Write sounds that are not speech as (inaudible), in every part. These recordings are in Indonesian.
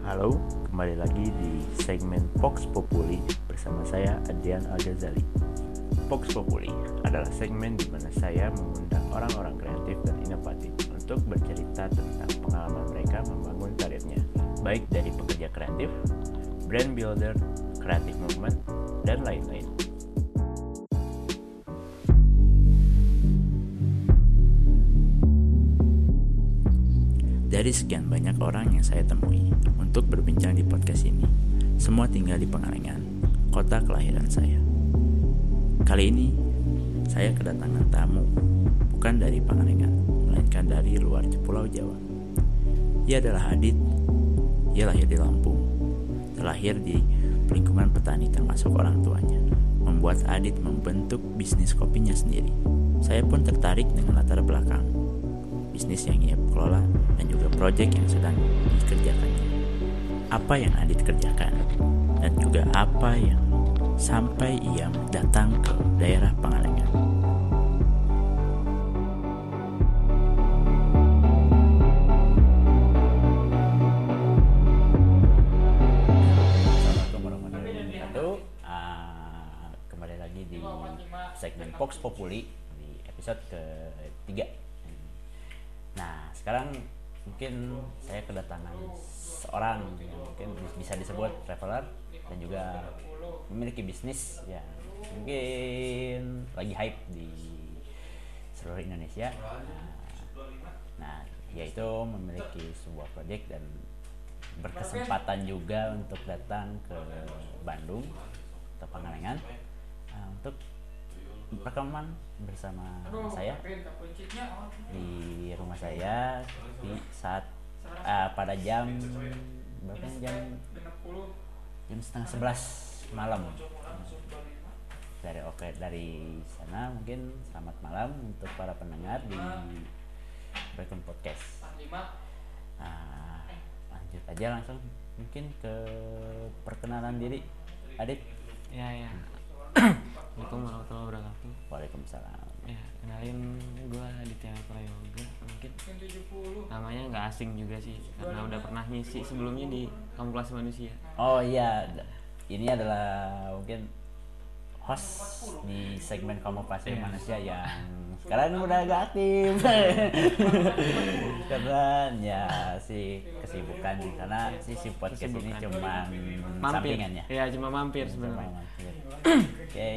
Halo, kembali lagi di segmen Vox Populi bersama saya Adrian Al-Ghazali. Vox Populi adalah segmen di mana saya mengundang orang-orang kreatif dan inovatif untuk bercerita tentang pengalaman mereka membangun karirnya, baik dari pekerja kreatif, brand builder, creative movement, dan lain-lain. Dari sekian banyak orang yang saya temui untuk berbincang di podcast ini, semua tinggal di Pengalengan, kota kelahiran saya. Kali ini, saya kedatangan tamu, bukan dari Pangalengan, melainkan dari luar Pulau Jawa. Ia adalah Adit, ia lahir di Lampung, terlahir di lingkungan petani termasuk orang tuanya, membuat Adit membentuk bisnis kopinya sendiri. Saya pun tertarik dengan latar belakang bisnis yang ia kelola dan juga proyek yang sedang dikerjakannya. Apa yang Adit kerjakan dan juga apa yang sampai ia datang ke daerah Pangalengan. Memiliki bisnis yang mungkin lagi hype di seluruh Indonesia. Nah, yaitu memiliki sebuah proyek dan berkesempatan juga untuk datang ke Bandung atau Pangalengan uh, untuk rekaman bersama saya di rumah saya di saat uh, pada jam berapa nih? jam jam setengah sebelas malam dari oke dari sana mungkin selamat malam untuk para pendengar di Breaking Podcast Nah, lanjut aja langsung mungkin ke perkenalan diri Adit Ya ya. Assalamualaikum warahmatullahi wabarakatuh. Waalaikumsalam Ya, kenalin gue Aditya Prayoga. Mungkin namanya nggak asing juga sih, karena udah pernah ngisi sebelumnya di Kamuflase Manusia. Oh iya, ini adalah mungkin host di segmen kamuflase Iya. manusia yang sekarang udah agak aktif (laughs) karena ya si kesibukan di sana si si podcast ini Kesibukan. cuma Mampir. sampingannya. Iya, cuma mampir Cuma sebenarnya. (clears throat) Oke.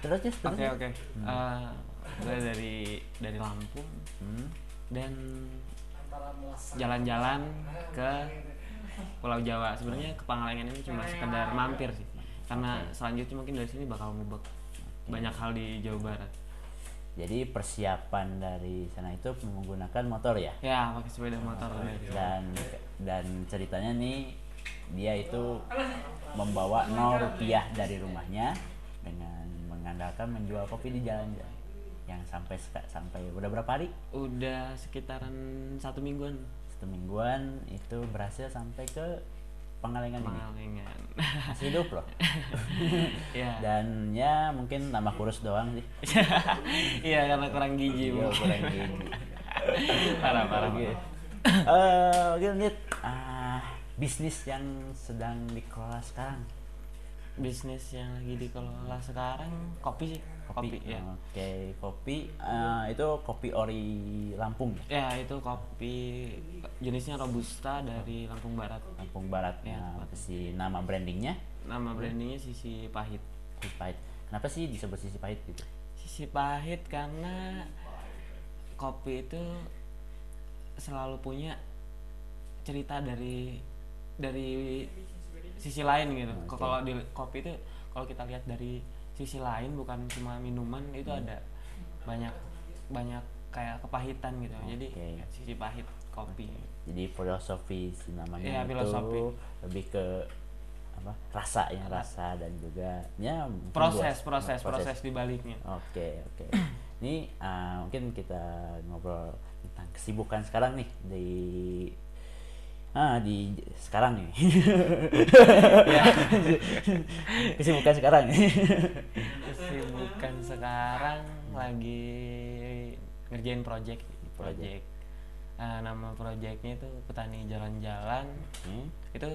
Terus Jess, terus. Oke oke. Eh, gue dari dari Lampung Hmm. dan jalan-jalan ke Pulau Jawa. Sebenarnya ke Pangalengan ini cuma sekedar mampir sih. Karena selanjutnya mungkin dari sini bakal ngubek banyak hal di Jawa Barat. Jadi persiapan dari sana itu menggunakan motor ya? Ya, pakai sepeda motor dan dan ceritanya nih dia itu membawa nol rupiah dari rumahnya dengan mengandalkan menjual kopi di jalan-jalan yang sampai sampai udah berapa hari udah sekitaran satu mingguan satu mingguan itu berhasil sampai ke Pangalengan ini. Pengalengan masih hidup loh. (laughs) Ya dan ya mungkin nambah kurus doang sih. (laughs) Iya karena kurang gizi Iya, kurang gini. parah parah. Eh, oke, Nit. Ah, bisnis yang sedang dikelola sekarang bisnis yang lagi dikelola sekarang kopi sih kopi, ya Oke, kopi eh, itu kopi ori Lampung, ya? ya itu kopi jenisnya robusta dari Lampung Barat Lampung Barat. Ya, Nah, si nama brandingnya nama brandingnya Sisi Pahit Sisi Pahit. Kenapa sih disebut Sisi Pahit gitu? Sisi Pahit karena kopi itu selalu punya cerita dari dari sisi lain gitu. Oke. Kalau di kopi itu kalau kita lihat dari sisi lain bukan cuma minuman itu Hmm. ada banyak banyak kayak kepahitan gitu. Jadi Oke. sisi pahit kopi. Jadi filosofi si namanya Iya, itu filosofi. lebih ke apa? Rasa ya, rasa dan juga ya Proses, luas. proses, proses di baliknya. Oke, oke. Ini ah, mungkin kita ngobrol tentang kesibukan sekarang nih di ah di sekarang nih. Ya. (laughs) (laughs) kesibukan sekarang nih. Kesibukan sekarang lagi ngerjain project, Project. Nah, nama proyeknya itu petani jalan-jalan. Oke. Itu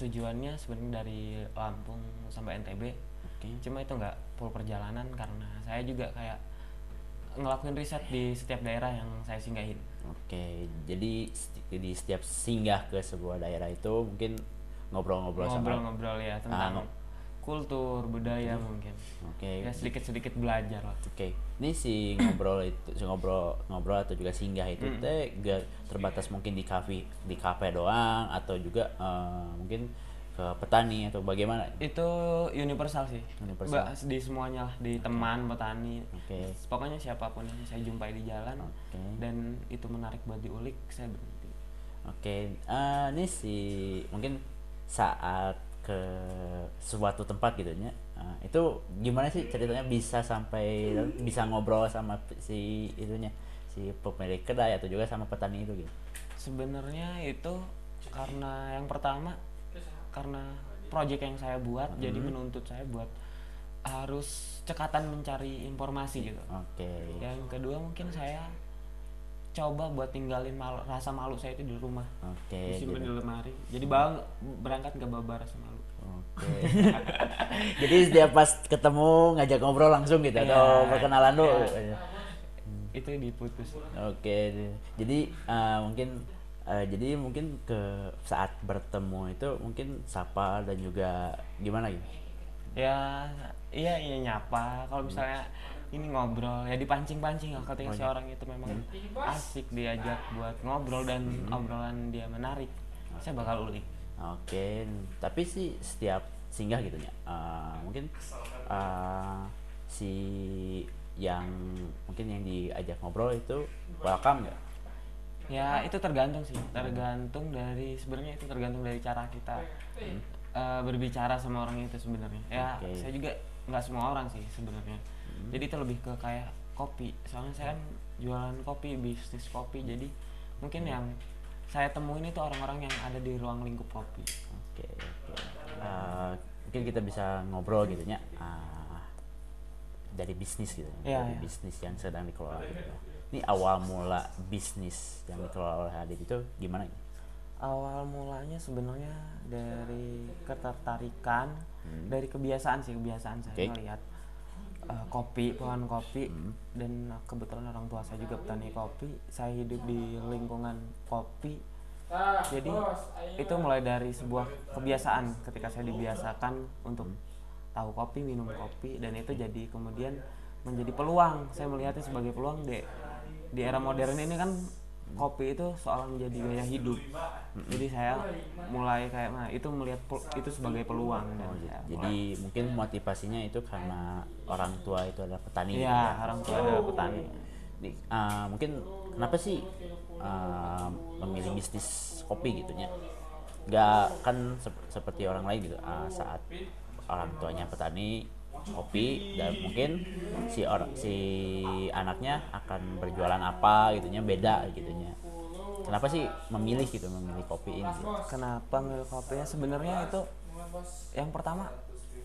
tujuannya sebenarnya dari Lampung sampai NTB. Oke. Cuma itu nggak full perjalanan karena saya juga kayak ngelakuin riset di setiap daerah yang saya singgahin. Oke, jadi sti- di setiap singgah ke sebuah daerah itu mungkin ngobrol-ngobrol sama Ngobrol-ngobrol ya tentang Ah, kultur, budaya mungkin. Oke. Ya sedikit-sedikit belajar lah. Oke, ini si ngobrol itu, si ngobrol ngobrol atau juga singgah itu Hmm. teh gak terbatas mungkin di kafe di kafe doang atau juga eh, mungkin ke petani atau bagaimana? Itu universal sih. Universal. Ba- di semuanya lah, di teman, petani. Oke, Pokoknya siapa pun yang saya jumpai di jalan Oke. dan itu menarik buat diulik, saya. Oke. Eh, ini si mungkin saat ke suatu tempat gitu ya. eh, itu gimana sih ceritanya bisa sampai bisa ngobrol sama si itunya si pemilik kedai atau juga sama petani itu gitu? Sebenarnya itu karena yang pertama karena project yang saya buat jadi Hmm. menuntut saya buat harus cekatan mencari informasi gitu. Oke. Yang kedua mungkin saya coba buat tinggalin malu, rasa malu saya itu di rumah. Oke. Disimpan gitu. di lemari. Jadi bang berangkat nggak bawa rasa malu. Oke. (laughs) Jadi setiap pas ketemu ngajak ngobrol langsung gitu atau Iya, perkenalan dulu. iya. Itu diputus. Oke. Jadi eh, mungkin eh, jadi mungkin ke saat bertemu itu mungkin sapa dan juga gimana gitu. Ya iya iya nyapa. Kalau misalnya ini ngobrol ya dipancing-pancing lah ketika si orang itu memang asik diajak buat ngobrol dan obrolan dia menarik. Saya bakal ulik. Oke. Tapi sih setiap singgah gitu ya. eh, mungkin eh, si yang mungkin yang diajak ngobrol itu welcome nggak? Ya itu tergantung sih, tergantung dari sebenarnya itu tergantung dari cara kita eh, berbicara sama orang itu sebenarnya. Ya Oke. saya juga nggak semua orang sih sebenarnya. Jadi itu lebih ke kayak kopi. Soalnya saya kan jualan kopi, bisnis kopi. Jadi mungkin yang saya temuin itu orang-orang yang ada di ruang lingkup kopi. Oke, oke. Eh, mungkin kita bisa ngobrol gitu ya. ah, dari bisnis gitu. Iya, dari iya. bisnis yang sedang dikelola gitu. ya. Ini awal mula bisnis yang dikelola oleh Adit itu gimana? ya? Awal mulanya sebenarnya dari ketertarikan, Hmm. dari kebiasaan sih kebiasaan saya Oke. melihat eh, kopi, pohon kopi, Hmm. dan kebetulan orang tua saya juga petani kopi. Saya hidup di lingkungan kopi, jadi itu mulai dari sebuah kebiasaan ketika saya dibiasakan untuk tahu kopi, minum kopi, dan itu jadi kemudian menjadi peluang. Saya melihatnya sebagai peluang di di era modern ini kan kopi itu soal menjadi gaya hidup. Jadi saya mulai kayak nah itu melihat itu sebagai peluang Oh, saya jadi mungkin motivasinya itu karena orang tua itu adalah petani. Iya, ya. orang tua adalah petani. Nih, ah, mungkin kenapa sih ah, memilih bisnis kopi gitu ya? Gak kan sep- seperti orang lain gitu. ah, saat orang tuanya petani kopi dan mungkin si orang si anaknya akan berjualan apa gitunya beda gitunya. Kenapa sih memilih gitu memilih kopi ini? gitu? Kenapa milih kopinya? Sebenarnya itu yang pertama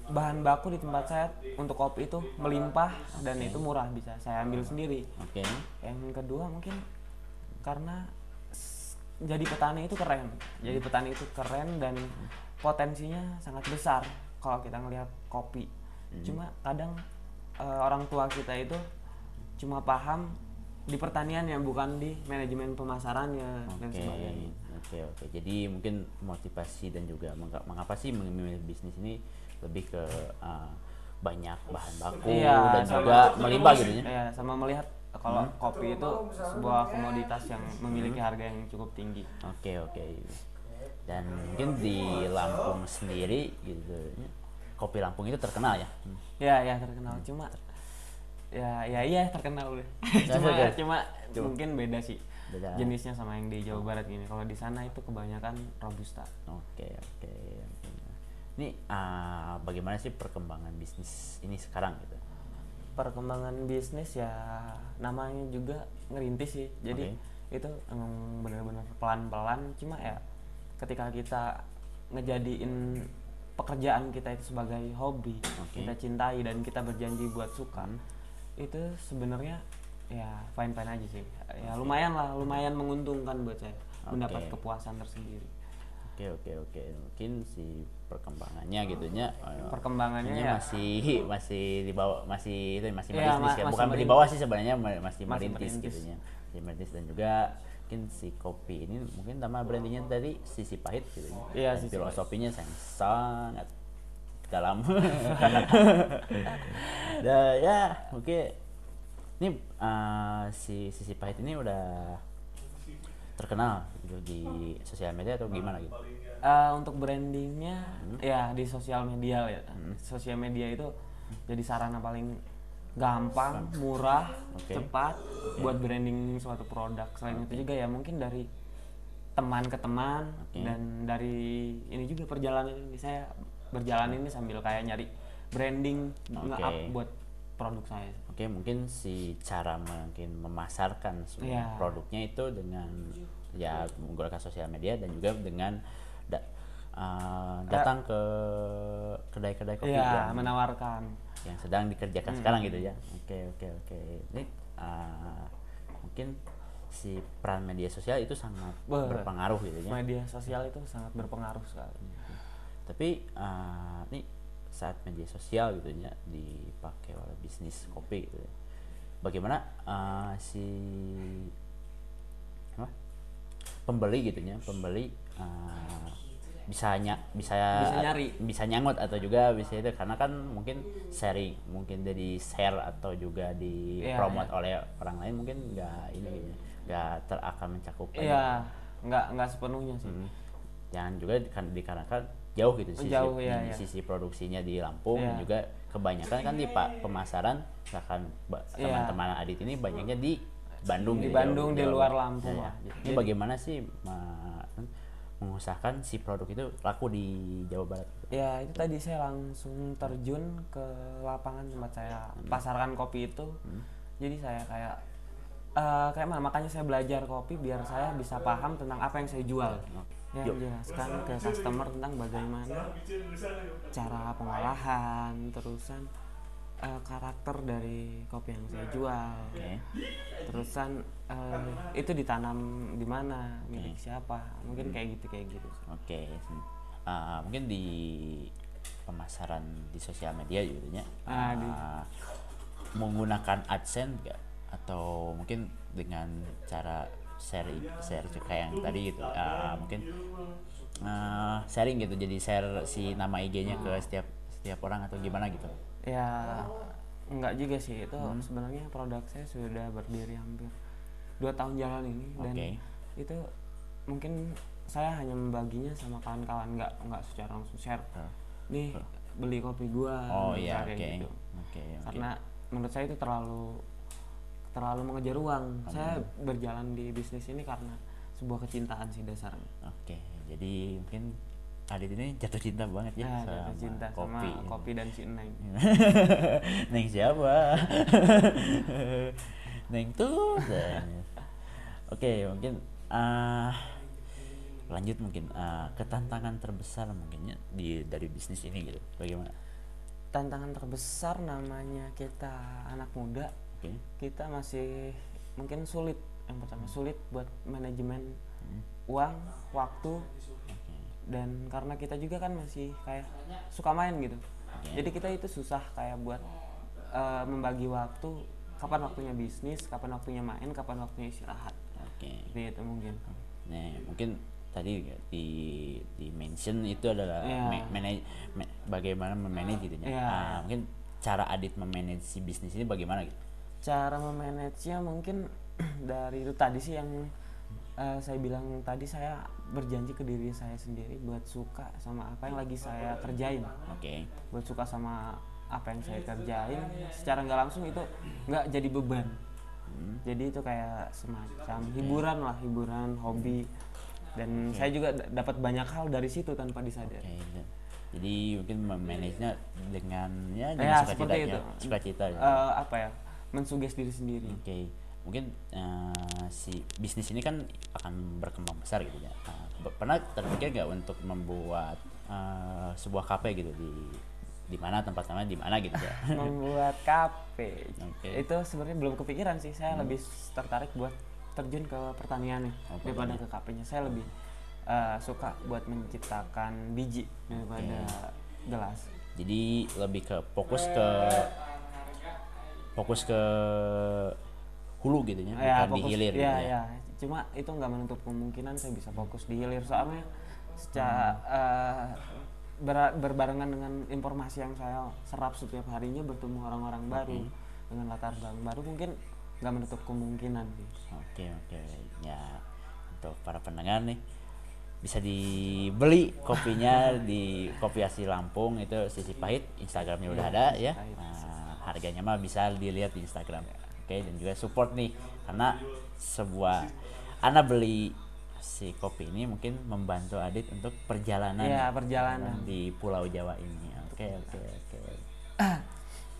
bahan baku di tempat saya untuk kopi itu melimpah dan itu murah bisa saya ambil sendiri. Oke. Yang kedua mungkin karena jadi petani itu keren. Jadi petani itu keren dan potensinya sangat besar kalau kita ngelihat kopi. Cuma kadang eh, orang tua kita itu cuma paham di pertanian yang bukan di manajemen pemasarannya dan Oke, sebagainya. oke, oke. Jadi mungkin motivasi dan juga mengapa, sih memilih bisnis ini lebih ke uh, banyak bahan baku Iya, dan juga melimpah gitu ya. Iya, sama melihat kalau kopi itu sebuah komoditas yang memiliki harga yang cukup tinggi. Oke, oke. Dan mungkin di Lampung sendiri gitu, ya, kopi Lampung itu terkenal ya. Hmm. Ya, ya terkenal. Cuma ya, ya iya terkenal udah. (laughs) Cuma, ya. cuma mungkin beda sih Beda. jenisnya sama yang di Jawa Barat ini. Kalau di sana itu kebanyakan robusta. Oke, oke. Ini uh, bagaimana sih perkembangan bisnis ini sekarang gitu? Perkembangan bisnis ya namanya juga ngerintis sih. Jadi Oke. itu emang benar-benar pelan-pelan. Cuma ya ketika kita ngejadiin pekerjaan kita itu sebagai hobi, Oke. kita cintai dan kita berjanji buat suka, itu sebenarnya ya fine fine aja sih. Ya lumayan lah lumayan menguntungkan buat saya mendapat Oke. kepuasan tersendiri. Oke oke oke. Mungkin si perkembangannya gitunya eh, perkembangannya ya. masih masih di bawah masih itu masih Iya, merintis ma- ya. bukan di bawah sih sebenarnya ma- masih, Masih merintis, merintis. gitunya. Masih merintis dan juga mungkin si kopi ini mungkin nama brandingnya tadi sisi pahit gitu. Iya, sisi filosofinya yang sangat dalam. (laughs) Dan ya oke. Ini eh, si sisi pahit ini udah terkenal gitu di sosial media atau gimana gitu? Eh, untuk brandingnya Hmm. ya di sosial media ya. Sosial media itu jadi sarana paling gampang murah Oke. cepat buat branding suatu produk selain itu juga ya mungkin dari teman ke teman Oke. dan dari ini juga perjalanan ini saya berjalan ini sambil kayak nyari branding nge-up Oke. buat produk saya Oke, mungkin si cara mungkin memasarkan semua Iya. produknya itu dengan ya menggunakan sosial media dan juga dengan da- uh, datang ke kedai-kedai kopi ya menawarkan yang sedang dikerjakan sekarang gitu ya. Oke, oke, oke. Ini uh, mungkin si peran media sosial itu sangat Wah. berpengaruh gitu ya. media sosial itu sangat berpengaruh sekali Tapi uh, ini saat media sosial gitu ya dipakai oleh bisnis kopi gitu ya. Bagaimana uh, si apa? pembeli gitu ya, pembeli uh, bisa ny bisa Bisa nyari. bisa nyangut atau juga bisa itu karena kan mungkin sharing mungkin dari share atau juga di Iya, promote oleh orang lain mungkin nggak ini nggak ter akan mencakup iya nggak nggak sepenuhnya sih Hmm. Yang juga kan dikarenakan jauh gitu sisi, Jauh, iya, di iya. sisi produksinya di Lampung dan Iya. juga kebanyakan kan di pak pemasaran misalkan ba- Iya. teman-teman Adit ini banyaknya di Bandung Di gitu, Bandung, Jawa- di luar. Lampung Ya, ya. Ini Jadi- bagaimana sih ma- mengusahakan si produk itu laku di Jawa Barat? Ya itu tadi saya langsung terjun ke lapangan tempat saya pasarkan kopi itu. Jadi saya kayak eh, kayak mana makanya saya belajar kopi biar saya bisa paham tentang apa yang saya jual. Ya Yuk. jelaskan ke customer tentang bagaimana cara pengolahan, terusan eh, karakter dari kopi yang saya jual. Oke. Terusan eh, itu ditanam di mana, milik siapa. Mungkin kayak gitu kayak gitu. Oke, Ah, mungkin di pemasaran di sosial media gitu ya. Ah, di- Ah, menggunakan AdSense nggak? Atau mungkin dengan cara share share kayak yang tadi gitu. Ah, mungkin ah, sharing gitu jadi share si nama IG-nya ke setiap setiap orang atau gimana gitu. Ya enggak juga sih itu Hmm. sebenarnya produk saya sudah berdiri hampir dua tahun jalan ini dan Oke. itu mungkin saya hanya membaginya sama kawan-kawan nggak nggak secara langsung share Ah. nih beli kopi gua Oh iya, oke. kayak gitu Oke, oke. karena menurut saya itu terlalu terlalu mengejar uang saya Hmm. berjalan di bisnis ini karena sebuah kecintaan sih dasarnya Oke, jadi mungkin Adit ini jatuh cinta banget ya, ya sama jatuh cinta kopi. sama kopi dan si Neng (laughs) Neng siapa? (laughs) Neng tuh. Oke, mungkin ah lanjut mungkin ah, ketantangan terbesar mungkinnya di dari bisnis ini gitu. Bagaimana? tantangan terbesar namanya kita anak muda Oke. kita masih mungkin sulit yang pertama sulit buat manajemen Hmm. uang waktu Oke. dan karena kita juga kan masih kayak suka main gitu jadi kita itu susah kayak buat eh, membagi waktu kapan waktunya bisnis kapan waktunya main kapan waktunya istirahat Oke. Seperti itu mungkin Nah, mungkin tadi di di mention itu adalah Iya. ma- manage, ma- bagaimana memanage gitu ya. Iya. Ah, mungkin cara Adit memanage si bisnis ini bagaimana gitu? cara memanagenya mungkin (clears throat) dari itu tadi sih yang eh, saya bilang tadi saya berjanji ke diri saya sendiri buat suka sama apa yang lagi saya kerjain Oke. buat suka sama apa yang saya kerjain secara nggak langsung itu nggak jadi beban Hmm. jadi itu kayak semacam hiburan lah hiburan hobi dan saya juga dapat banyak hal dari situ tanpa disadari Oke, ya. Jadi mungkin memanagenya dengan ya Ya, dengan seperti sukacita itu. sukacita ya. Eh, apa ya mensuges diri sendiri Oke, mungkin eh, si bisnis ini kan akan berkembang besar gitu ya. Be- pernah terpikir nggak untuk membuat eh, sebuah kafe gitu di di mana tempat namanya di mana gitu ya. (laughs) Membuat kafe. Oke. itu sebenarnya belum kepikiran sih. Saya lebih tertarik buat terjun ke pertaniannya Oh, daripada ke kafenya. Saya lebih eh, suka buat menciptakan biji daripada gelas. Jadi lebih ke fokus ke fokus ke hulu gitu ya bukan di fokus- hilir ya, gitu ya. ya. cuma itu nggak menutup kemungkinan saya bisa fokus di hilir. Soalnya secara Hmm. eh, ber- berbarengan dengan informasi yang saya serap setiap harinya bertemu orang-orang baru dengan latar belakang baru mungkin nggak menutup kemungkinan sih. Oke oke. Ya untuk para pendengar nih bisa dibeli kopinya (laughs) di Kopi Asli Lampung itu Sisi Pahit Instagramnya udah Iya, ada ya. Nah, harganya mah bisa dilihat di Instagram. Oke dan juga support nih karena sebuah anak beli si kopi ini mungkin membantu Adit untuk perjalanan Iya, perjalanan. di Pulau Jawa ini oke oke oke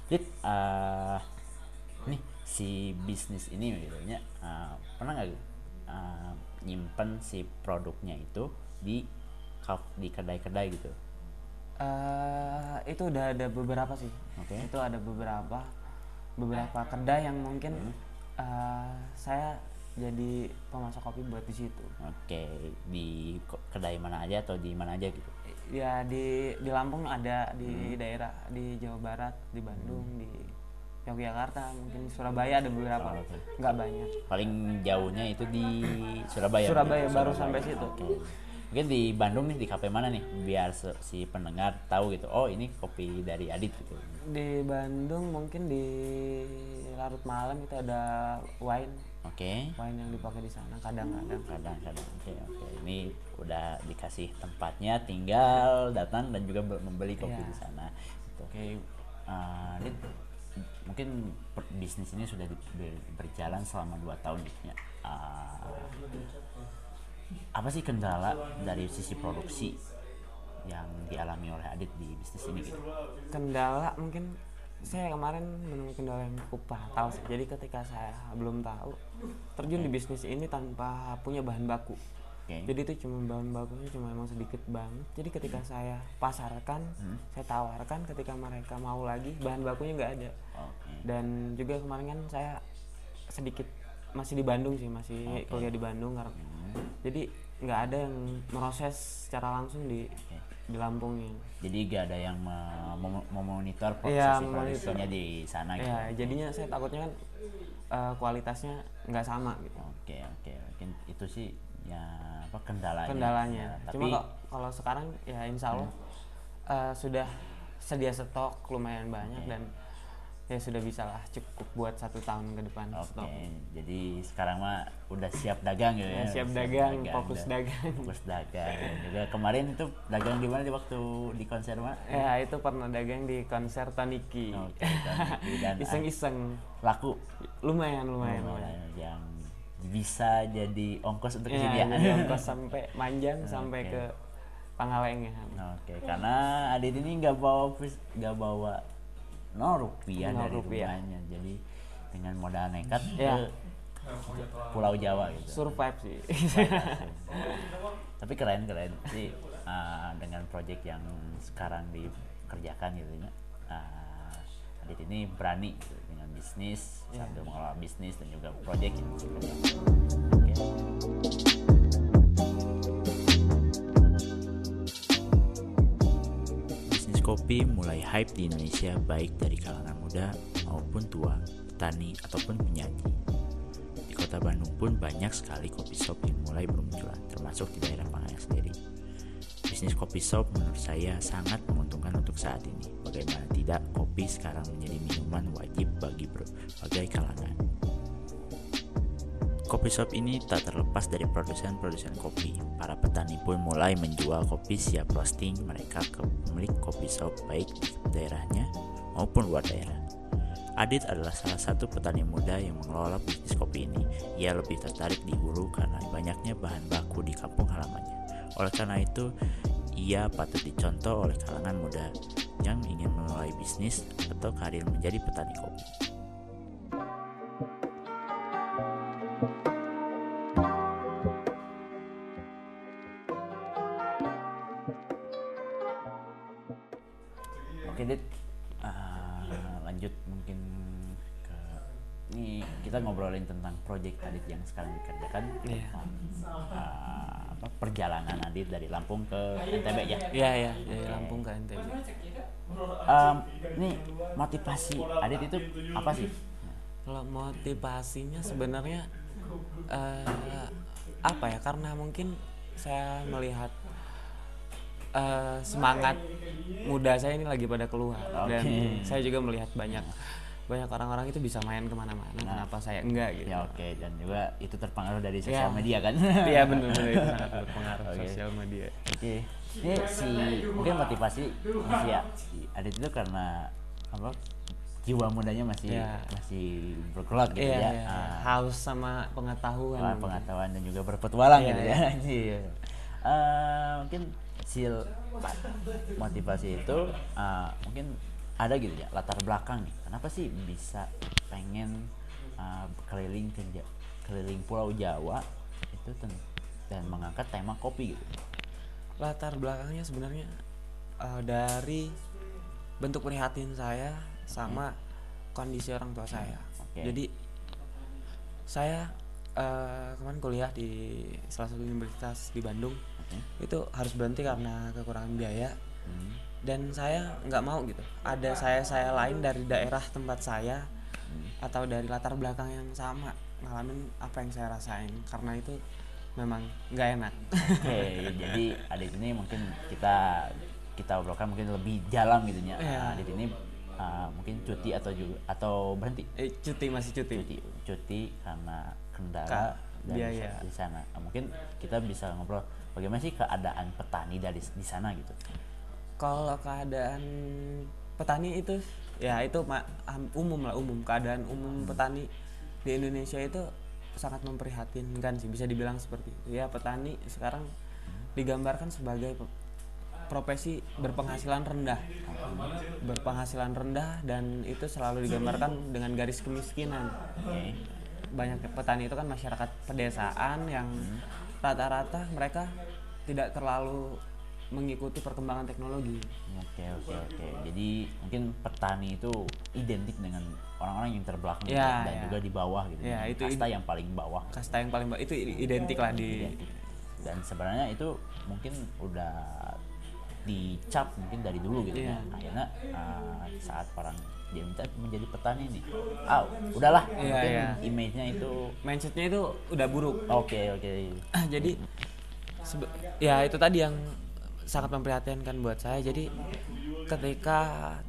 Dit eh, nih si bisnis ini gitu ya eh, pernah nggak eh, nyimpen si produknya itu di di kedai-kedai gitu Eh, itu udah ada beberapa sih Oke. itu ada beberapa beberapa kedai yang mungkin Hmm. eh, saya jadi pemasok kopi buat di situ. Oke di kedai mana aja atau di mana aja gitu? Ya di di Lampung ada di Hmm. daerah di Jawa Barat di Bandung di Yogyakarta mungkin Surabaya ada beberapa. Oh, oke. nggak banyak. Paling jauhnya itu di Surabaya. Surabaya, baru sampai situ. Oke. mungkin di Bandung nih di kafe mana nih? Biar si pendengar tahu gitu. Oh ini kopi dari Adit gitu. Di Bandung mungkin di larut malam itu ada wine oke. Wine yang dipakai di sana kadang-kadang kadang-kadang. Oke oke. Ini udah dikasih tempatnya tinggal datang dan juga be- membeli kopi Iya. di sana. Gitu. oke eh, Dit, mungkin per- bisnis ini sudah di- berjalan selama dua tahun gitu ya. Eh, apa sih kendala dari sisi produksi yang dialami oleh Adit di bisnis ini gitu? Kendala mungkin saya kemarin menemui kendala yang cukup fatal sih. Jadi ketika saya belum tahu terjun di bisnis ini tanpa punya bahan baku. oke Jadi itu cuma bahan bakunya cuma emang sedikit banget. Jadi ketika saya pasarkan, saya tawarkan ketika mereka mau lagi bahan bakunya nggak ada. oke Dan juga kemarin kan saya sedikit masih di Bandung sih, masih kuliah di Bandung karena jadi nggak ada yang proses secara langsung di di Lampung ini. jadi gak ada yang me- mem- memonitor proses Iya, produksinya di sana gitu Ya, jadinya saya takutnya kan eh, kualitasnya nggak sama gitu. Oke oke mungkin itu sih ya apa kendalanya. Kendalanya. Ya, Cuma tapi kok kalau sekarang ya insya Allah eh, sudah sedia stok lumayan banyak dan ya sudah bisa lah cukup buat satu tahun ke depan oke stok. jadi sekarang mah udah siap dagang ya. Ya, siap dagang, fokus dan- dagang. Fokus dagang. Dan juga kemarin itu dagang di mana di waktu di konser mah? Ya itu pernah dagang di konser Taniki. (laughs) Dan- Iseng-iseng. Laku. Lumayan lumayan. Lumayan. yang bisa jadi ongkos untuk Ya, ya. jadi ongkos sampai Manjang sampai Oke. ke Pangalengan. Oke, karena Adit ini nggak bawa nggak bawa nol rupiah Nol dari rupiah. rumahnya, jadi dengan modal nekat Ya. ke Pulau Jawa gitu. Survive sih. (laughs) Tapi keren keren sih uh, dengan project yang sekarang dikerjakan gitu ya. Uh, Adit ini berani gitu, dengan bisnis Ya. sambil mengelola bisnis dan juga project yang cukup kopi mulai hype di Indonesia baik dari kalangan muda maupun tua, petani ataupun penyaji. Di kota Bandung pun banyak sekali kopi shop yang mulai bermunculan, termasuk di daerah Pangalengan sendiri. Bisnis kopi shop menurut saya sangat menguntungkan untuk saat ini. Bagaimana tidak, kopi sekarang menjadi minuman wajib bagi berbagai kalangan. Kopi shop ini tak terlepas dari produsen-produsen kopi. Para petani pun mulai menjual kopi siap roasting mereka ke pemilik kopi shop baik di daerahnya maupun luar daerah. Adit adalah salah satu petani muda yang mengelola bisnis kopi ini. Ia lebih tertarik di hulu karena banyaknya bahan baku di kampung halamannya. Oleh karena itu, ia patut dicontoh oleh kalangan muda yang ingin memulai bisnis atau karir menjadi petani kopi. Project Adit yang sekarang dikerjakan Iya. tentang uh, apa, perjalanan Adit dari Lampung ke NTB ya Iya ya dari Lampung ke NTB. Um, ini motivasi Adit itu apa sih Kalau motivasinya sebenarnya eh, apa ya? Karena mungkin saya melihat eh, semangat muda saya ini lagi pada keluar dan Oke. saya juga melihat banyak banyak orang-orang itu bisa main ke mana-mana. Kenapa saya enggak gitu? ya oke dan juga itu terpengaruh dari sosial Ya. media kan Iya benar-benar itu sangat (laughs) berpengaruh Oke. sosial media. Oke, ini si mungkin motivasi masih ya Adit itu karena apa jiwa mudanya masih Iya. masih berkelak gitu Iya, ya, iya. Ah, haus sama pengetahuan. mungkin. pengetahuan dan juga berpetualang Iya, gitu ya. Iya. (laughs) Eh, mungkin sil motivasi itu eh, mungkin ada gitu ya latar belakang nih. Kenapa sih bisa pengen eh, keliling ke keliling Pulau Jawa itu dan mengangkat tema kopi gitu. latar belakangnya sebenarnya eh, dari bentuk prihatin saya sama kondisi orang tua saya. Oke. Jadi saya eh, kemarin kuliah di salah satu universitas di Bandung Oke. itu harus berhenti karena kekurangan biaya Hmm. Dan saya nggak mau gitu. Ada saya saya lain dari daerah tempat saya atau dari latar belakang yang sama ngalamin apa yang saya rasain karena itu memang nggak enak. Oke, jadi adik ini mungkin kita kita obrolkan mungkin lebih dalam gitu ya. Iya. Nah, Adit ini uh, mungkin cuti atau juga atau berhenti eh, cuti masih cuti. cuti cuti karena kendala Ka- dan biaya. di sana. Nah, mungkin kita bisa ngobrol bagaimana sih keadaan petani dari di sana gitu. Kalau keadaan petani itu ya itu umum lah umum. Keadaan umum petani di Indonesia itu sangat memprihatinkan sih bisa dibilang seperti itu. Ya petani sekarang digambarkan sebagai profesi berpenghasilan rendah. Berpenghasilan rendah dan itu selalu digambarkan dengan garis kemiskinan. Banyak petani itu kan masyarakat pedesaan yang rata-rata mereka tidak terlalu mengikuti perkembangan teknologi Oke oke oke. Jadi mungkin petani itu identik dengan orang-orang yang terbelakang Ya, dan ya. juga di bawah gitu. Ya, itu kasta yang paling bawah. kasta yang paling ba- itu identik lah di identik. dan sebenarnya itu mungkin udah dicap mungkin dari dulu gitu ya Iya. akhirnya uh, saat orang dia minta menjadi petani nih ah udahlah Iya, mungkin iya. image-nya itu mindsetnya itu udah buruk oke oke (clears throat) jadi sebe- ya itu tadi yang sangat memprihatinkan buat saya. Jadi ketika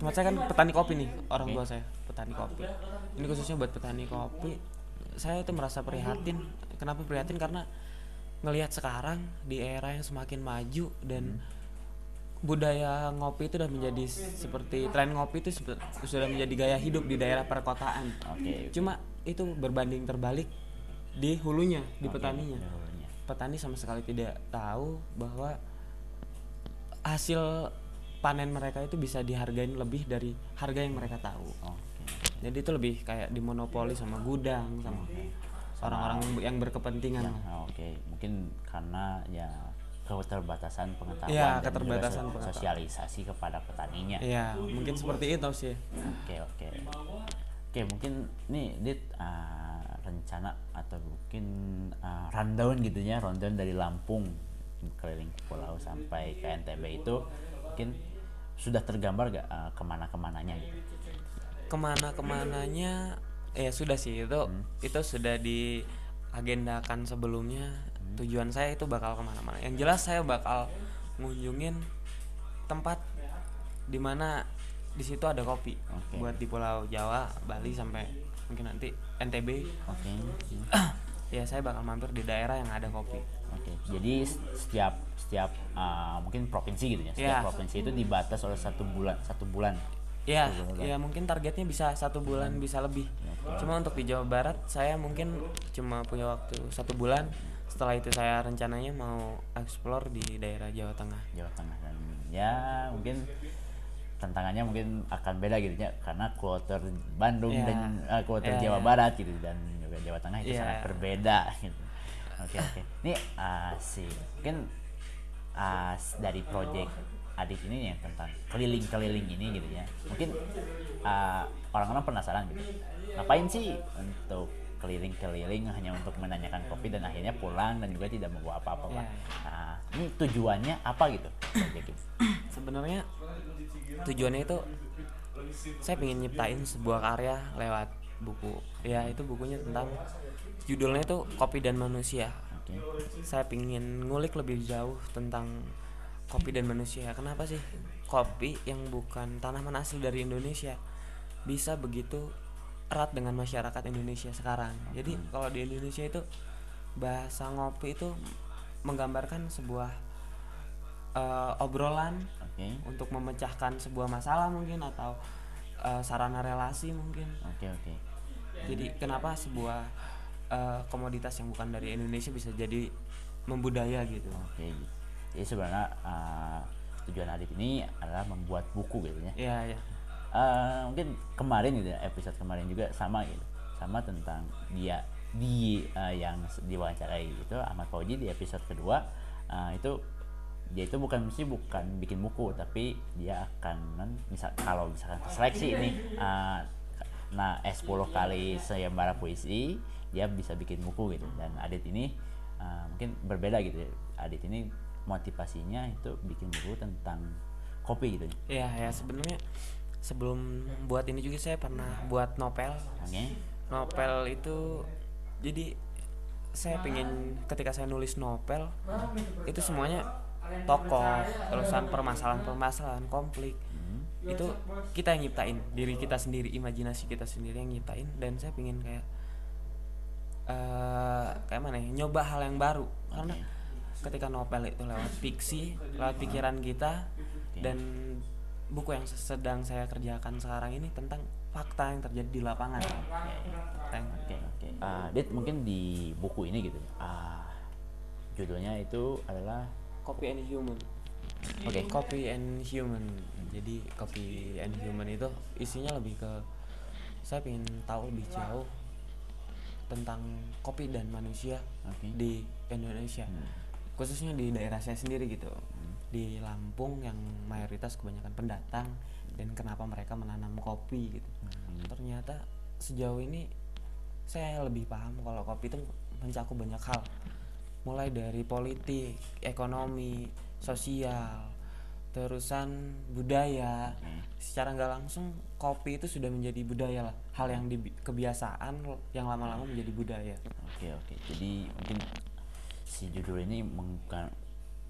tempat saya kan petani kopi nih orang tua saya petani kopi. Ini khususnya buat petani kopi. Saya itu merasa prihatin. Kenapa prihatin? Karena ngelihat sekarang di era yang semakin maju dan budaya ngopi itu sudah menjadi seperti tren ngopi itu sudah menjadi gaya hidup di daerah perkotaan. Oke cuma itu berbanding terbalik di hulunya di Oke, petaninya. petani sama sekali tidak tahu bahwa hasil panen mereka itu bisa dihargain lebih dari harga yang mereka tahu. Oke. Jadi itu lebih kayak dimonopoli sama gudang sama orang-orang yang berkepentingan. Ya, lah. oke. Mungkin karena ya keterbatasan pengetahuan Iya, dan juga keterbatasan pengetahuan. sosialisasi kepada petaninya. Iya, mungkin seperti itu sih. Oke oke. Oke mungkin nih dit uh, rencana atau mungkin uh, rundown gitu ya rundown dari Lampung keliling pulau sampai ke NTB itu mungkin sudah tergambar gak uh, ke mana ke mananya gitu Ke mana ke mananya, ya sudah sih itu itu sudah diagendakan sebelumnya. Tujuan saya itu bakal ke mana-mana. Yang jelas saya bakal ngunjungin tempat di mana di situ ada kopi Oke. buat di Pulau Jawa, Bali sampai mungkin nanti NTB. oke (clears throat) ya saya bakal mampir di daerah yang ada kopi. Oke jadi s- setiap setiap uh, mungkin provinsi gitu ya setiap Iya. provinsi itu dibatas oleh satu bulan satu bulan Ya, bulan. ya mungkin targetnya bisa satu bulan bisa lebih. Cuma untuk di Jawa Barat saya mungkin cuma punya waktu satu bulan. Setelah itu saya rencananya mau explore di daerah Jawa Tengah. Jawa Tengah dan ya mungkin tantangannya mungkin akan beda gitu ya karena kuarter Bandung Iya. dan eh, kuarter Iya, Jawa iya. Barat gitu dan juga Jawa Tengah itu Iya. sangat berbeda gitu. Oke oke. Ini ah, sih mungkin ah, s- dari project Adit ini yang tentang keliling-keliling ini gitu ya mungkin uh, orang-orang penasaran gitu ngapain sih untuk keliling-keliling hanya untuk menanyakan kopi dan akhirnya pulang dan juga tidak membawa apa-apa Pak. Iya. Nah, ini tujuannya apa gitu? (clears throat) Sebenarnya tujuannya itu saya ingin nyiptain sebuah karya lewat buku. Ya itu bukunya tentang judulnya itu kopi dan manusia. Oke. saya ingin ngulik lebih jauh tentang kopi dan manusia. Kenapa sih kopi yang bukan tanaman asli dari Indonesia bisa begitu erat dengan masyarakat Indonesia sekarang? Jadi kalau di Indonesia itu bahasa ngopi itu menggambarkan sebuah eh, obrolan Oke. untuk memecahkan sebuah masalah mungkin atau eh, sarana relasi mungkin Oke, oke. jadi kenapa sebuah eh, komoditas yang bukan dari Indonesia bisa jadi membudaya gitu Oke. Jadi sebenarnya uh, tujuan Adit ini adalah membuat buku gitu ya. ya ya Eh, mungkin kemarin gitu ya, episode kemarin juga sama gitu sama tentang dia di eh, yang diwawancarai itu Ahmad Fauji di episode kedua eh, itu dia itu bukan mesti bukan bikin buku tapi dia akan men- misal kalau misalkan seleksi ini eh, nah S10 kali sayembara puisi dia bisa bikin buku gitu. Dan Adit ini eh, mungkin berbeda gitu ya. Adit ini motivasinya itu bikin buku tentang kopi gitu. Ya ya sebenarnya sebelum buat ini juga saya pernah buat novel. Oke. Novel itu jadi saya pengen ketika saya nulis novel itu semuanya tokoh terusan permasalahan-permasalahan konflik. Itu kita yang nyiptain diri kita sendiri imajinasi kita sendiri yang nyiptain. Dan saya pengen kayak eh kayak mana ya nyoba hal yang baru. Karena ketika novel itu lewat fiksi lewat pikiran kita dan buku yang sedang saya kerjakan sekarang ini tentang fakta yang terjadi di lapangan. Tentang- Oke oke. Ah, Dit mungkin di buku ini gitu. ah judulnya itu adalah Copy and Human. Oke. Copy and Human. Jadi Copy and Human itu isinya lebih ke saya ingin tahu lebih jauh tentang kopi dan manusia Oke. di Indonesia. Hmm. Khususnya di daerah saya sendiri gitu. Di Lampung yang mayoritas kebanyakan pendatang dan kenapa mereka menanam kopi gitu. Hmm. Ternyata sejauh ini saya lebih paham kalau kopi itu mencakup banyak hal mulai dari politik, ekonomi, sosial, terusan budaya. Secara nggak langsung kopi itu sudah menjadi budaya lah, hal yang di kebiasaan yang lama-lama menjadi budaya. Oke oke. Jadi mungkin si judul ini mengga-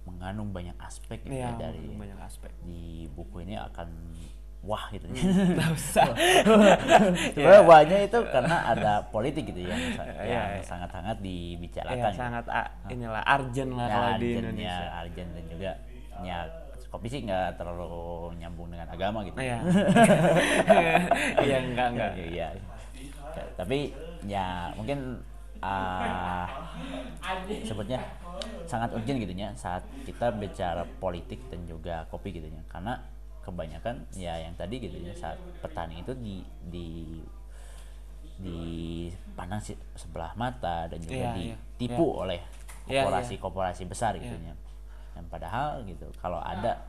mengandung banyak aspek ya, Iya, dari banyak aspek. di buku ini akan wah gitu ya. (laughs) Nggak usah. (laughs) Sebenarnya wahnya itu karena ada politik gitu yang, Iya, yang iya. sangat-sangat dibicarakan. Ya, gitu. sangat a- inilah arjen lah Ya, kalau di Indonesia. ya, Arjen dan juga ya kopi sih nggak terlalu nyambung dengan agama gitu. Iya. (laughs) Iya enggak enggak. Iya. Tapi ya mungkin ah sebutnya sangat urgent gitu ya saat kita bicara politik dan juga kopi gitu ya. Karena kebanyakan ya yang tadi gitu ya saat petani itu di di dipandang si- sebelah mata dan juga Iya, iya. ditipu oleh Iya, iya. korporasi-korporasi besar gitu ya. Dan padahal gitu kalau ada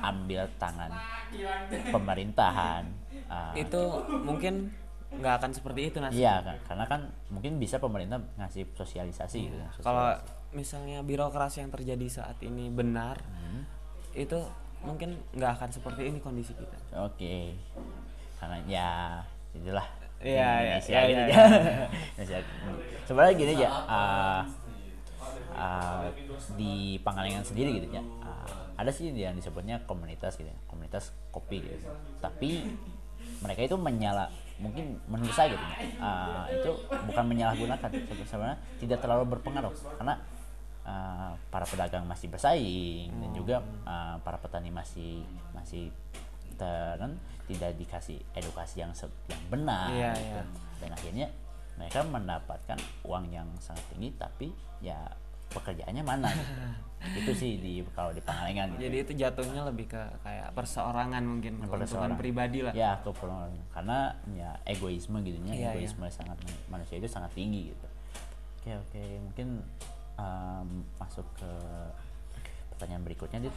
ambil tangan pemerintahan ah, Itu mungkin nggak akan seperti itu nasib. Iya kan, karena kan mungkin bisa pemerintah ngasih sosialisasi gitu. sosialisasi. Kalau misalnya birokrasi yang terjadi saat ini benar, Hmm. itu mungkin nggak akan seperti ini kondisi kita. oke, karena ya itulah Iya, iya, iya, iya, ya. (laughs) Indonesia. Sebenarnya gini aja, ah, ah, di Pangalengan sendiri gitu ya, ah, ada sih yang disebutnya komunitas gitu, ya, komunitas kopi gitu. Tapi mereka itu menyala mungkin menurut saya gitu ah, itu bukan menyalahgunakan sebenarnya tidak terlalu berpengaruh karena ah, para pedagang masih bersaing dan juga ah, para petani masih masih ter- tidak dikasih edukasi yang yang benar Iya, gitu. iya. dan akhirnya mereka mendapatkan uang yang sangat tinggi tapi ya pekerjaannya mana gitu. (laughs) itu sih di kalau di Pangalengan gitu Jadi itu jatuhnya lebih ke kayak perseorangan mungkin, Perseorangan. pribadi lah. ya keperluan karena ya egoisme gitu ya egoisme sangat manusia itu sangat tinggi gitu oke oke mungkin um, masuk ke pertanyaan berikutnya dit.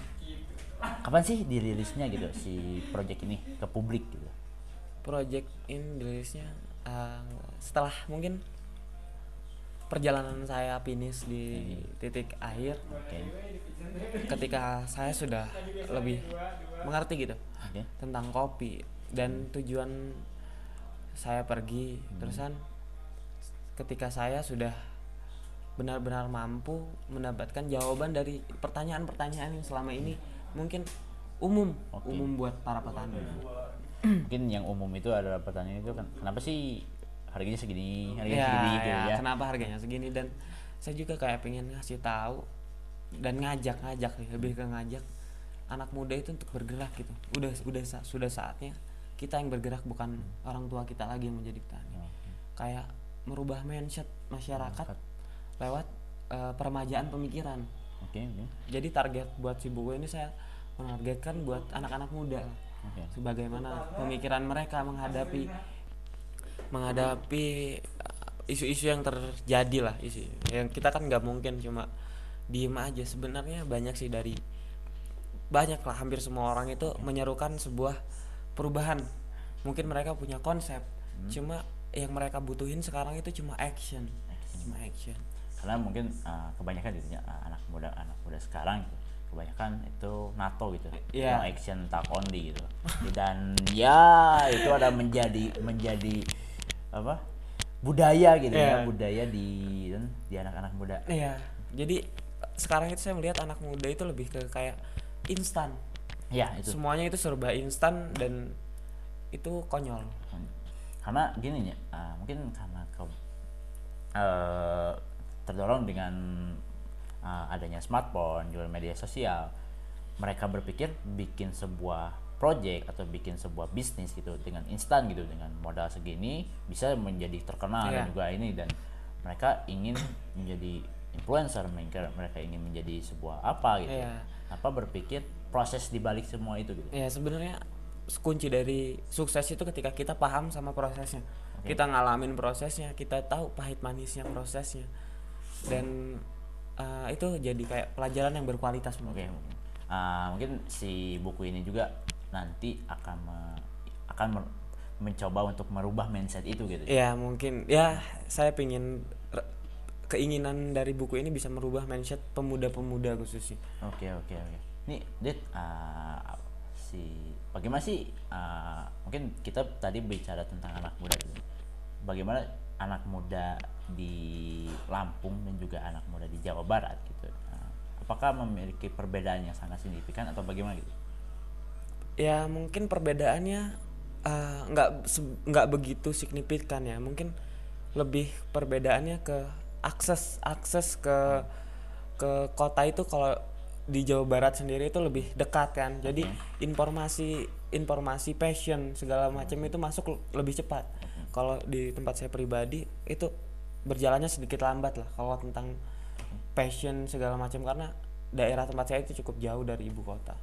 Kapan sih dirilisnya gitu si project ini ke publik gitu? Project ini dirilisnya uh, setelah mungkin perjalanan saya finish di titik akhir oke. ketika saya sudah lebih mengerti gitu oke. tentang kopi dan tujuan saya pergi. Terusan ketika saya sudah benar-benar mampu mendapatkan jawaban dari pertanyaan-pertanyaan yang selama ini mungkin umum Oke. umum buat para petani. Mungkin yang umum itu adalah pertanyaan itu kan kenapa sih harganya segini harganya ya, segini gitu ya, ya? Kenapa harganya segini? Dan saya juga kayak pengen ngasih tahu dan ngajak ngajak nih, lebih ke ngajak anak muda itu untuk bergerak gitu. Udah udah sudah saatnya kita yang bergerak bukan orang tua kita lagi yang menjadi petani. Oke. kayak merubah mindset masyarakat. Masyarakat. Lewat eh, peremajaan pemikiran. Oke oke. Jadi target buat si buku ini saya menargetkan buat anak-anak muda oke. sebagaimana pemikiran mereka menghadapi menghadapi uh, isu-isu yang terjadi lah isu yang kita kan nggak mungkin cuma diem aja. Sebenarnya banyak sih dari banyak lah hampir semua orang itu menyerukan sebuah perubahan. Mungkin mereka punya konsep cuma yang mereka butuhin sekarang itu cuma action. Cuma action karena mungkin uh, kebanyakan gitu ya uh, anak muda anak muda sekarang gitu, kebanyakan itu NATO gitu Iya. no action tak only gitu dan ya itu ada menjadi menjadi apa budaya gitu ya Iya. budaya di dan di anak-anak muda Iya, jadi sekarang itu saya melihat anak muda itu lebih ke kayak instan. ya itu Semuanya itu serba instan dan itu konyol. karena gini ya uh, mungkin karena ke uh, terdorong dengan uh, adanya smartphone juga media sosial mereka berpikir bikin sebuah project atau bikin sebuah bisnis gitu dengan instan gitu dengan modal segini bisa menjadi terkenal dan Iya. juga ini dan mereka ingin menjadi influencer mereka mereka ingin menjadi sebuah apa gitu Iya. apa berpikir proses dibalik semua itu gitu Ya sebenarnya kunci dari sukses itu ketika kita paham sama prosesnya. Oke. Kita ngalamin prosesnya, kita tahu pahit manisnya prosesnya. Dan uh, itu jadi kayak pelajaran yang berkualitas menurut saya. mungkin Ah, mungkin si buku ini juga nanti akan me- akan mer- mencoba untuk merubah mindset itu gitu. Ya mungkin ya saya pingin keinginan dari buku ini bisa merubah mindset pemuda-pemuda khususnya. Oke oke oke. Nih, Dit, ah, si bagaimana sih? ah, mungkin kita tadi bicara tentang anak muda gitu. Bagaimana anak muda di Lampung dan juga anak muda di Jawa Barat gitu? Ah, apakah memiliki perbedaan yang sangat signifikan atau bagaimana gitu? ya mungkin perbedaannya eh, nggak se- nggak begitu signifikan ya mungkin lebih perbedaannya ke akses akses ke ke kota itu kalau di Jawa Barat sendiri itu lebih dekat kan jadi informasi informasi passion segala macam itu masuk lebih cepat kalau di tempat saya pribadi itu berjalannya sedikit lambat lah kalau tentang passion segala macam karena daerah tempat saya itu cukup jauh dari ibu kota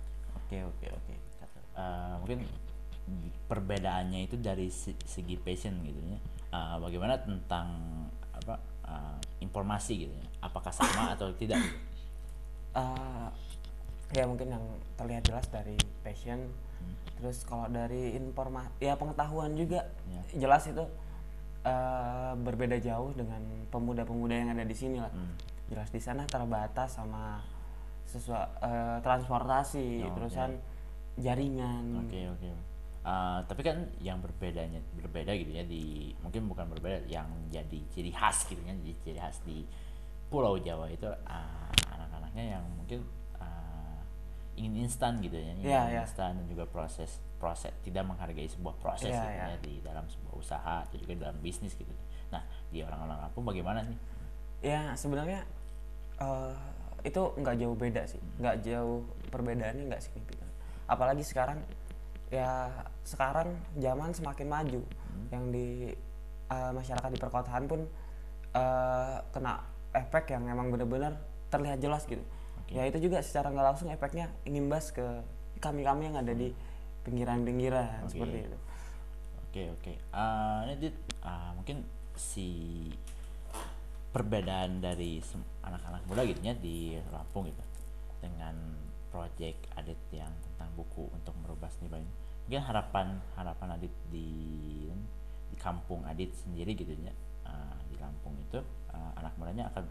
Oke oke oke. Eh, mungkin perbedaannya itu dari se- segi passion gitu ya. Eh, bagaimana tentang apa eh, informasi gitu ya? Apakah sama atau tidak? Eh, ya mungkin yang terlihat jelas dari passion terus kalau dari informasi ya pengetahuan juga Ya. jelas itu eh, berbeda jauh dengan pemuda-pemuda yang ada di sini lah Hmm. jelas di sana terbatas sama sesuatu transportasi Oh, terusan jaringan Oke oke. Eh, tapi kan yang berbedanya berbeda gitu ya di mungkin bukan berbeda yang jadi ciri khas gitu ya jadi ciri khas di Pulau Jawa itu eh, anak-anaknya yang mungkin eh, ingin instan gitu ya, ingin Iya, iya. instan dan juga proses proses tidak menghargai sebuah proses Iya, gitu iya. ya di dalam sebuah usaha atau juga dalam bisnis gitu. Nah di orang-orang Lampung bagaimana nih? ya sebenarnya eh, itu nggak jauh beda sih nggak jauh perbedaannya nggak signifikan apalagi sekarang ya sekarang zaman semakin maju yang di eh, masyarakat di perkotaan pun eh, kena efek yang emang benar-benar terlihat jelas gitu ya itu juga secara nggak langsung efeknya ngimbas ke kami-kami yang ada di pinggiran-pinggiran Oke. seperti itu. Oke oke. Ah, ini Dit, ah, mungkin si perbedaan dari anak-anak muda gitu ya di Lampung gitu dengan project Adit yang tentang buku untuk merubah seni Bandung mungkin harapan harapan Adit di di kampung Adit sendiri gitu ya uh, di Lampung itu uh, anak mudanya akan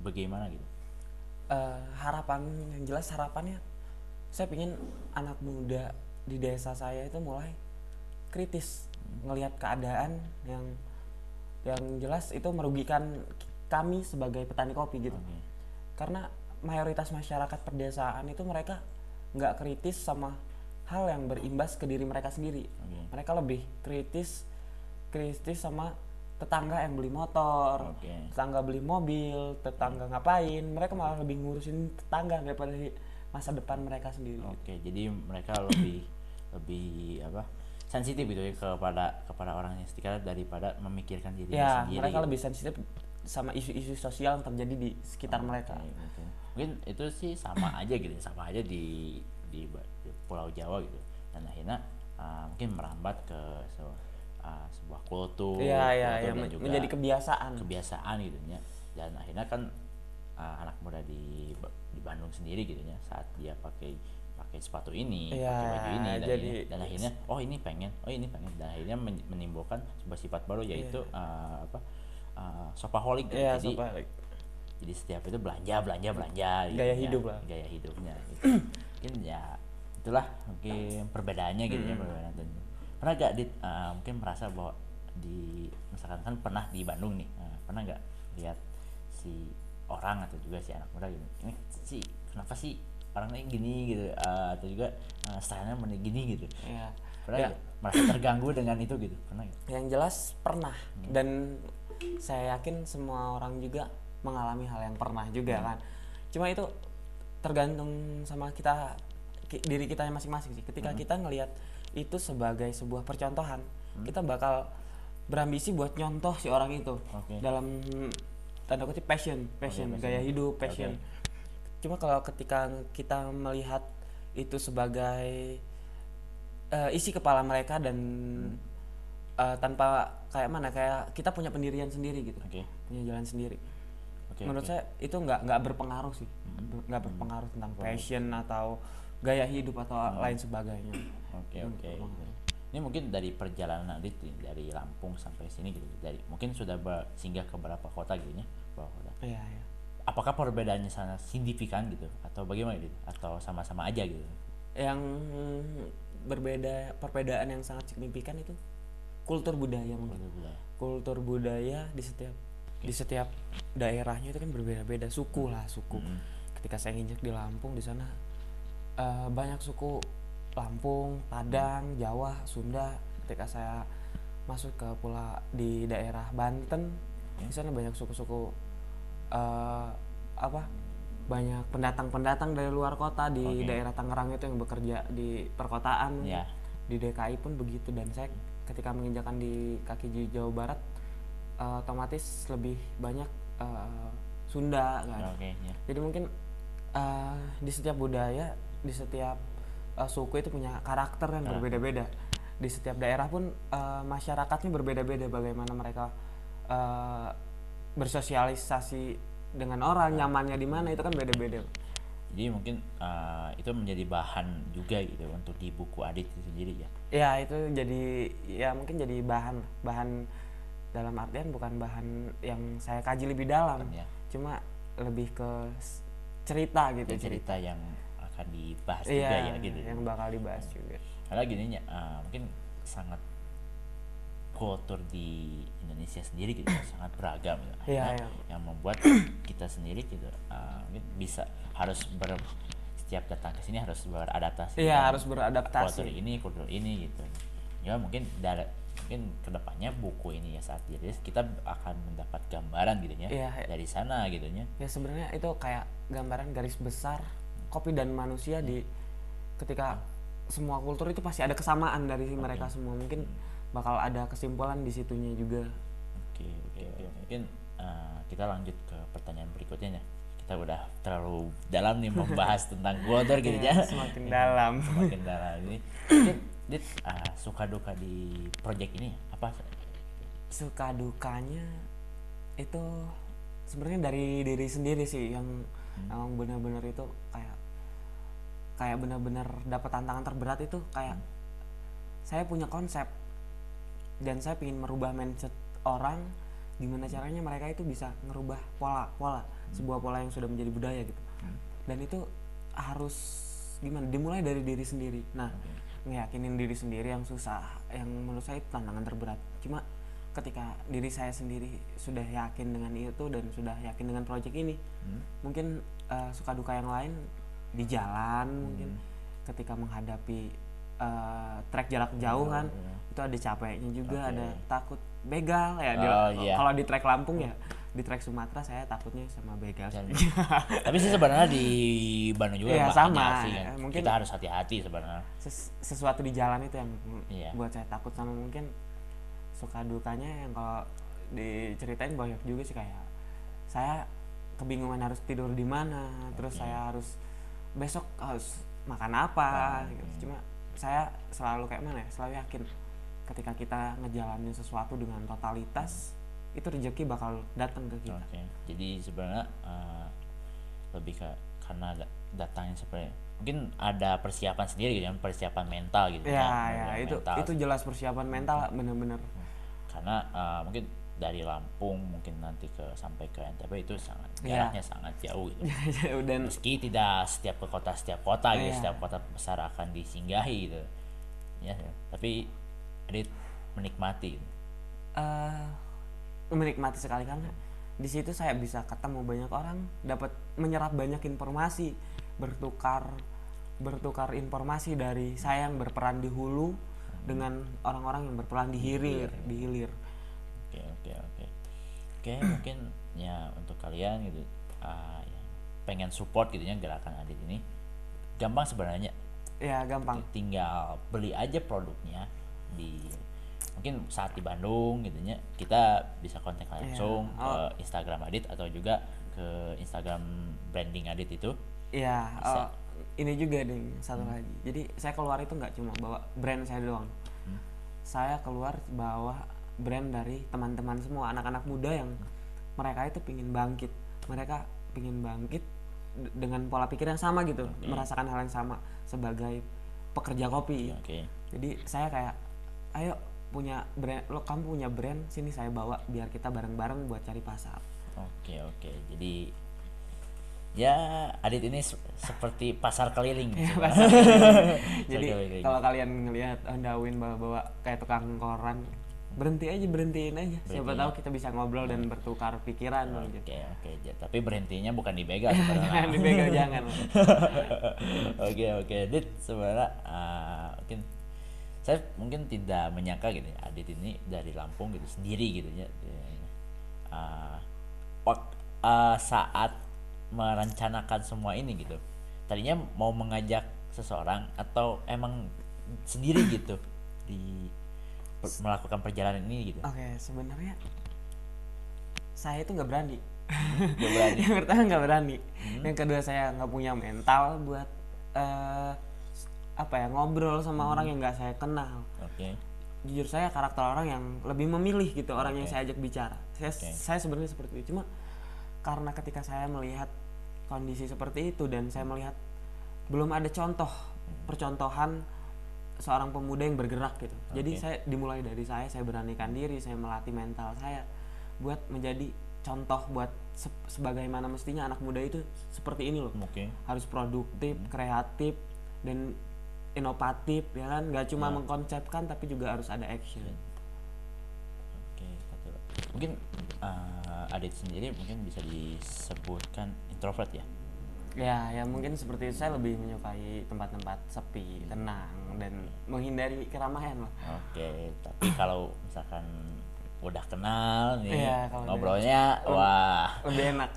bagaimana gitu uh, harapan yang jelas harapannya saya ingin anak muda di desa saya itu mulai kritis ngelihat keadaan yang yang jelas itu merugikan kami sebagai petani kopi gitu okay. karena mayoritas masyarakat perdesaan itu mereka nggak kritis sama hal yang berimbas ke diri mereka sendiri okay. mereka lebih kritis kritis sama tetangga yang beli motor okay. tetangga beli mobil tetangga ngapain mereka malah lebih ngurusin tetangga daripada masa depan mereka sendiri oke okay, jadi mereka lebih (clears throat) lebih apa sensitif gitu ya kepada kepada orang yang sekitar daripada memikirkan diri ya, sendiri. mereka lebih sensitif sama isu-isu sosial yang terjadi di sekitar oh, mereka. Okay, Mungkin itu sih sama (clears throat) aja gitu, sama aja di di, di Pulau Jawa gitu. Dan akhirnya uh, mungkin merambat ke so, uh, sebuah kultur, ya, ya, ya, dan juga menjadi kebiasaan. Kebiasaan gitu ya. Dan akhirnya kan uh, anak muda di di Bandung sendiri gitu ya saat dia pakai pakai sepatu ini, ya, pakai baju ini dan, jadi, ini, dan akhirnya oh ini pengen, oh ini pengen dan akhirnya menimbulkan sebuah sifat baru yaitu ya. uh, apa uh, sopaholik gitu. ya, jadi sopaholic. jadi setiap itu belanja belanja belanja gitu, gaya ya, hidup lah gaya hidupnya gitu. (clears throat) mungkin ya itulah mungkin perbedaannya gitu ya perbedaan dan pernah gak dit uh, mungkin merasa bahwa di misalkan kan pernah di Bandung nih uh, pernah gak lihat si orang atau juga si anak muda gitu ini si kenapa sih orangnya gini gitu uh, atau juga uh, stylenya gini gitu ya. pernah ya. merasa terganggu dengan itu gitu pernah gak? yang jelas pernah hmm. dan saya yakin semua orang juga mengalami hal yang pernah juga hmm. kan cuma itu tergantung sama kita diri kita masing-masing sih ketika hmm. kita ngelihat itu sebagai sebuah percontohan hmm. kita bakal berambisi buat nyontoh si orang itu okay. dalam tanda kutip passion passion, okay, passion. gaya hidup passion okay cuma kalau ketika kita melihat itu sebagai uh, isi kepala mereka dan hmm. uh, tanpa kayak mana kayak kita punya pendirian sendiri gitu okay. punya jalan sendiri okay, menurut okay. saya itu nggak nggak berpengaruh sih hmm. nggak hmm. berpengaruh tentang passion atau gaya hidup atau hmm. lain sebagainya. Oke okay, oke. Okay. ini mungkin dari perjalanan Adit dari Lampung sampai sini gitu dari mungkin sudah singgah ke beberapa kota gitu ya kota. Iya iya. Apakah perbedaannya sangat signifikan gitu atau bagaimana gitu atau sama-sama aja gitu? Yang berbeda perbedaan yang sangat signifikan itu kultur budaya mungkin. Kultur budaya, kultur budaya di setiap okay. di setiap daerahnya itu kan berbeda-beda. Suku lah suku. Mm -hmm. ketika saya nginjak di Lampung di sana uh, banyak suku Lampung Padang Jawa Sunda ketika saya masuk ke pula di daerah Banten okay. di sana banyak suku-suku uh, apa banyak pendatang-pendatang dari luar kota di okay. daerah Tangerang itu yang bekerja di perkotaan yeah. di DKI pun begitu dan saya ketika menginjakan di kaki Jawa Barat uh, otomatis lebih banyak uh, Sunda kan okay, yeah. jadi mungkin uh, di setiap budaya di setiap uh, suku itu punya karakter yang berbeda-beda. Di setiap daerah pun uh, masyarakatnya berbeda-beda bagaimana mereka uh, bersosialisasi dengan orang nyamannya di mana itu kan beda-beda. Jadi mungkin uh, itu menjadi bahan juga gitu untuk di buku Adit itu sendiri ya? Ya itu jadi ya mungkin jadi bahan bahan dalam artian bukan bahan yang saya kaji lebih dalam. Ya. cuma lebih ke cerita gitu ya, cerita, cerita. yang akan dibahas iya, juga ya gitu yang bakal dibahas juga karena gini ya uh, mungkin sangat kultur di Indonesia sendiri gitu (coughs) sangat beragam gitu. Yeah, yeah. yang membuat (coughs) kita sendiri gitu uh, bisa harus ber setiap datang ke sini harus beradaptasi iya yeah, harus beradaptasi kultur ini kultur ini gitu ya mungkin dari mungkin ke depannya buku ini ya saat jadi kita akan mendapat gambaran gitu ya yeah, yeah. dari sana gitu ya ya sebenarnya itu kayak gambaran garis besar kopi dan manusia di ketika semua kultur itu pasti ada kesamaan dari okay. mereka semua mungkin bakal ada kesimpulan di situnya juga. Oke oke oke mungkin uh, kita lanjut ke pertanyaan berikutnya ya. Kita udah terlalu dalam nih membahas (laughs) tentang Godor gitu ya. Semakin dalam. Semakin dalam ini. Dit, uh, suka duka di project ini apa? Suka dukanya itu sebenarnya dari diri sendiri sih yang hmm. emang benar-benar itu kayak kayak benar-benar dapat tantangan terberat itu kayak saya punya konsep dan saya ingin merubah mindset orang gimana caranya mereka itu bisa ngerubah pola pola sebuah pola yang sudah menjadi budaya gitu. Dan itu harus gimana? Dimulai dari diri sendiri. Nah ngeyakinin diri sendiri yang susah yang menurut saya itu tantangan terberat. Cuma ketika diri saya sendiri sudah yakin dengan itu dan sudah yakin dengan proyek ini mungkin eh, suka duka yang lain di jalan mungkin ketika menghadapi eh, trek jarak jauh kan itu ada capeknya juga Oke. ada takut begal ya Oh, iya. kalau di trek Lampung ya di trek Sumatera saya takutnya sama begal Dan- (laughs) tapi sih sebenarnya di Bandung juga Iya, banyak sama. sih kan. Mungkin- kita harus hati-hati sebenarnya Ses- sesuatu di jalan itu yang Iya. buat saya takut sama mungkin suka dukanya yang kalau diceritain banyak juga sih kayak saya kebingungan harus tidur di mana terus saya harus besok harus makan apa Ah, gitu. cuma saya selalu kayak mana ya selalu yakin ketika kita ngejalanin sesuatu dengan totalitas itu rezeki bakal datang ke kita Oke, jadi sebenarnya eh, lebih ke karena da- datangnya seperti mungkin ada persiapan sendiri gitu ya, persiapan mental gitu ya ya persiapan itu mental. itu jelas persiapan mental bener-bener karena eh, mungkin dari Lampung mungkin nanti ke sampai ke NTB itu sangat Iya. jaraknya sangat jauh gitu. (laughs) dan Meski tidak setiap ke kota setiap kota gitu, Iya. setiap kota besar akan disinggahi gitu. Ya, ya. tapi Adit menikmati. gitu. eh menikmati sekali karena di situ saya bisa ketemu banyak orang, dapat menyerap banyak informasi, bertukar bertukar informasi dari saya yang berperan di hulu dengan orang-orang yang berperan di hilir, di hilir. Oke oke oke. (clears throat) Mungkin ya untuk kalian gitu ah, yang pengen support gitu ya gerakan Adit ini gampang sebenarnya Ya gampang. tinggal beli aja produknya di mungkin saat di Bandung gitu ya kita bisa kontak langsung Iya. Oh. ke Instagram Adit atau juga ke Instagram branding Adit itu Iya, Bisa. oh, ini juga nih satu lagi. Jadi saya keluar itu nggak cuma bawa brand saya doang. Saya keluar bawa brand dari teman-teman semua anak-anak muda yang mereka itu pingin bangkit. Mereka pingin bangkit dengan pola pikir yang sama gitu, merasakan hal yang sama sebagai pekerja kopi. oke Jadi saya kayak, ayo punya brand, lo kamu punya brand, sini saya bawa biar kita bareng-bareng buat cari pasar. oke oke jadi ya Adit ini se- seperti pasar keliling sebenarnya. pasar. (laughs) Jadi keliling. kalau kalian ngelihat Honda Win bawa-bawa kayak tukang koran, berhenti aja, berhentiin aja. Siapa Berhenti. tahu kita bisa ngobrol dan bertukar pikiran Oke gitu. oke Ja- tapi berhentinya bukan di begal (laughs) sebenarnya. Jangan dibegal (laughs) jangan. Oke oke Dit sebenarnya ah, mungkin saya mungkin tidak menyangka gitu Adit ini dari Lampung gitu sendiri gitu ya. Ah, wak- ah, saat merencanakan semua ini gitu. Tadinya mau mengajak seseorang atau emang sendiri gitu di melakukan perjalanan ini gitu. Oke, sebenarnya saya itu nggak berani. Gak berani. (laughs) yang pertama nggak berani. Yang kedua saya nggak punya mental buat eh, apa ya ngobrol sama orang yang nggak saya kenal. Oke. jujur saya karakter orang yang lebih memilih gitu orang yang Oke. saya ajak bicara saya Oke. saya sebenarnya seperti itu cuma karena ketika saya melihat kondisi seperti itu dan saya melihat belum ada contoh percontohan seorang pemuda yang bergerak gitu jadi Oke. saya dimulai dari saya saya beranikan diri saya melatih mental saya buat menjadi contoh buat se- sebagaimana mestinya anak muda itu seperti ini loh Oke. harus produktif, kreatif dan inovatif ya kan nggak cuma Ya. mengkonsepkan tapi juga harus ada action Oke, satu. Mungkin uh, Adit sendiri mungkin bisa disebutkan introvert ya. Ya ya mungkin seperti itu. Saya lebih menyukai tempat-tempat sepi tenang dan menghindari keramaian lah. Oke, tapi kalau misalkan udah kenal nih udah- ngobrolnya wah. lebih enak.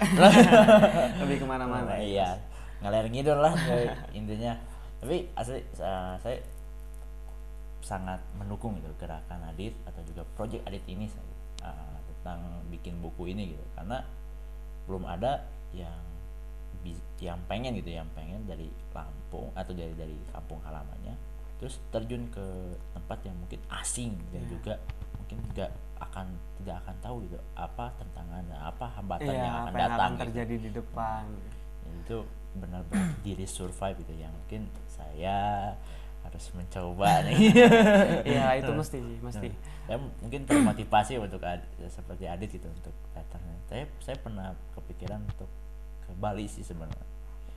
(laughs) Lebih ke mana-mana iya ngalir ngidul lah ya, intinya. Tapi asli uh, saya sangat mendukung gitu gerakan Adit atau juga project Adit ini uh, tentang bikin buku ini gitu. Karena belum ada yang yang pengen gitu yang pengen dari Lampung atau dari dari kampung halamannya terus terjun ke tempat yang mungkin asing dan Iya. juga mungkin juga akan tidak akan tahu gitu apa tantangan apa hambatan iya yang akan apa yang datang akan gitu terjadi di depan Ya, itu benar-benar (clears throat) diri survive gitu yang mungkin saya harus mencoba (laughs) nih Iya itu mesti sih mesti. saya mungkin termotivasi untuk ad- seperti Adit gitu untuk datang saya saya pernah kepikiran untuk ke Bali sih sebenarnya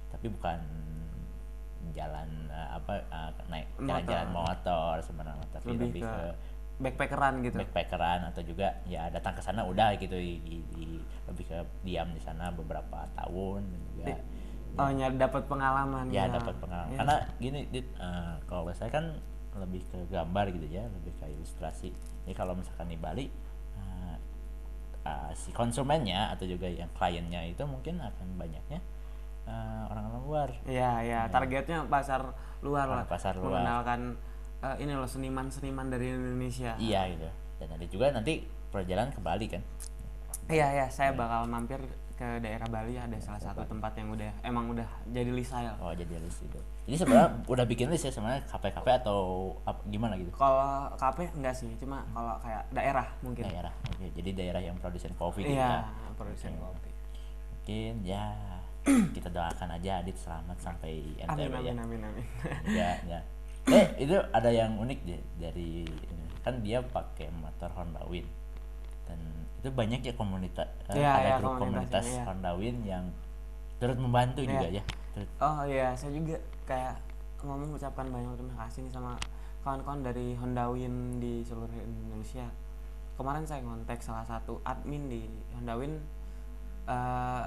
tapi bukan jalan eh, apa eh, naik Motor. jalan-jalan motor sebenarnya tapi Lebih lebih, ke ke, Backpackeran gitu. backpackeran atau juga ya datang ke sana udah gitu di, di- di- lebih ke diam di sana beberapa tahun dan juga Di- Oh nyari dapat pengalaman. ya dapat pengalaman Ya. karena gini Dit, eh, kalau saya kan lebih ke gambar gitu ya lebih ke ilustrasi jadi kalau misalkan di Bali eh, si konsumennya atau juga yang kliennya itu mungkin akan banyaknya eh, orang-orang luar. Iya ya targetnya pasar luar Ah, lah. pasar luar. Mengenalkan eh, ini loh seniman-seniman dari Indonesia. iya gitu. Dan ada juga nanti perjalanan ke Bali kan? Iya ya saya bakal mampir ke daerah Bali. Ada salah satu tempat yang udah emang udah jadi lisaya. oh jadi list itu jadi sebenarnya udah bikin list ya sebenarnya KP-KP atau apa, gimana gitu Kalau KP enggak sih, cuma kalau kayak daerah mungkin. daerah oke jadi daerah yang produsen kopi gitu Iya, ya produsen kopi. mungkin ya (clears throat) kita doakan aja Adit selamat sampai NTB Amin ya amin amin amin. (laughs) ya ya eh itu ada yang unik deh dari kan dia pakai motor Honda Win dan itu banyak ya komunitas eh, Iya, ada iya, grup komunitasnya, komunitas iya. Honda Win yang turut membantu Iya. juga ya Oh iya, saya juga kayak ngomong ucapan banyak terima kasih nih sama kawan-kawan dari Honda Win di seluruh Indonesia. Kemarin saya ngontek salah satu admin di Honda Win eh,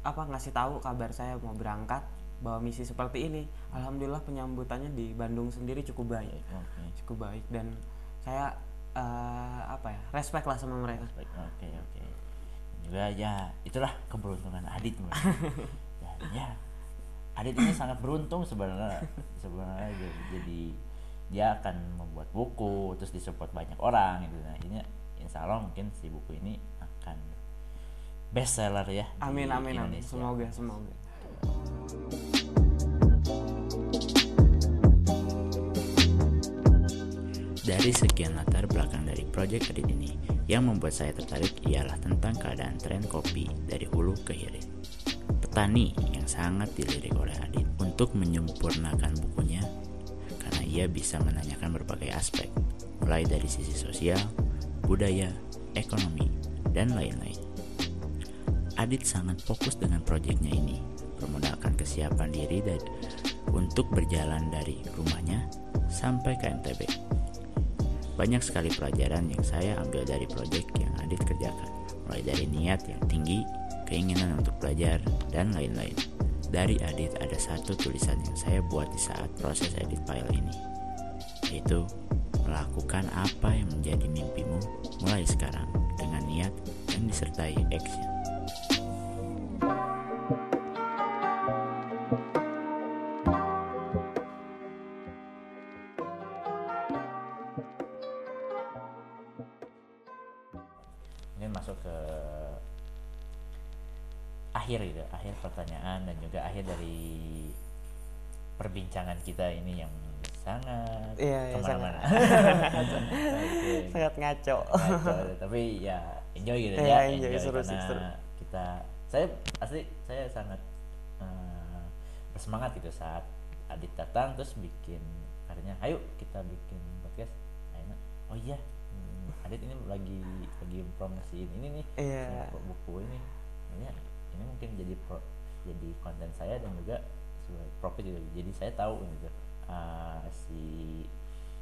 apa ngasih tahu kabar saya mau berangkat bawa misi seperti ini. Alhamdulillah penyambutannya di Bandung sendiri cukup baik, oke cukup baik dan saya eh, apa ya respect lah sama mereka. Oke oke juga ya itulah keberuntungan Adit (laughs) dan ya Adit ini sangat beruntung sebenarnya sebenarnya jadi, jadi dia akan membuat buku terus disupport banyak orang gitu nah ini insya Allah mungkin si buku ini akan best seller ya Amin amin amin. Indonesia. Semoga semoga. Dari sekian latar belakang dari Project Edit ini, yang membuat saya tertarik ialah tentang keadaan tren kopi dari hulu ke hilir. Petani yang sangat dilirik oleh Adit untuk menyempurnakan bukunya karena ia bisa menanyakan berbagai aspek, mulai dari sisi sosial, budaya, ekonomi, dan lain-lain. Adit sangat fokus dengan proyeknya ini, bermodalkan kesiapan diri dan untuk berjalan dari rumahnya sampai ke NTB. Banyak sekali pelajaran yang saya ambil dari proyek yang Adit kerjakan, mulai dari niat yang tinggi, keinginan untuk belajar, dan lain-lain. Dari Adit ada satu tulisan yang saya buat di saat proses edit file ini, yaitu melakukan apa yang menjadi mimpimu mulai sekarang dengan niat yang disertai action. Akhir gitu, akhir pertanyaan dan juga akhir dari perbincangan kita ini yang sangat Iya, iya, ke mana-mana. (laughs) Oke. Sangat ngaco. Ngaco, tapi ya enjoy gitu Iya, ya enjoy, seru sih, karena seru. kita saya asli saya sangat eh, bersemangat gitu saat Adit datang terus bikin karyanya ayo kita bikin podcast akhirnya oh iya hmm, Adit ini lagi lagi promosiin ini nih Iya. sama buku ini ini ini mungkin jadi pro, jadi konten saya dan juga sebagai profit gitu jadi saya tahu gitu eh, si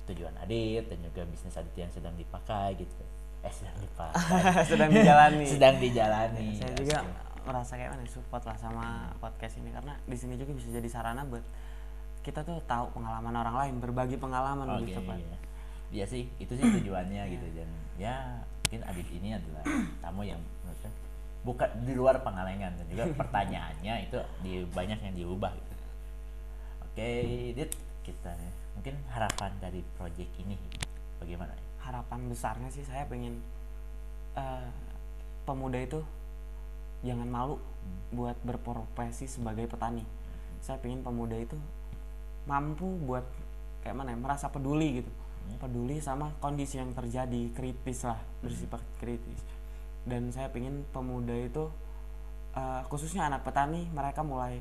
tujuan Adit dan juga bisnis Adit yang sedang dipakai gitu eh sedang dipakai (laughs) Sedang dijalani. (laughs) sedang dijalani saya Asli. juga merasa kayak mana support lah sama podcast ini karena di sini juga bisa jadi sarana buat kita tuh tahu pengalaman orang lain berbagi pengalaman Oke, lebih tepat iya. Iya sih, itu sih tujuannya gitu dan ya mungkin Adit ini adalah tamu yang bukan di luar pengalengan dan juga pertanyaannya itu di banyak yang diubah gitu. Oke, Dit, kita mungkin harapan dari project ini bagaimana? harapan besarnya sih saya pengen eh, pemuda itu jangan malu buat berprofesi sebagai petani. Saya pengen pemuda itu mampu buat kayak mana ya merasa peduli gitu. Peduli sama kondisi yang terjadi kritis lah bersifat kritis dan saya pengen pemuda itu eh, khususnya anak petani mereka mulai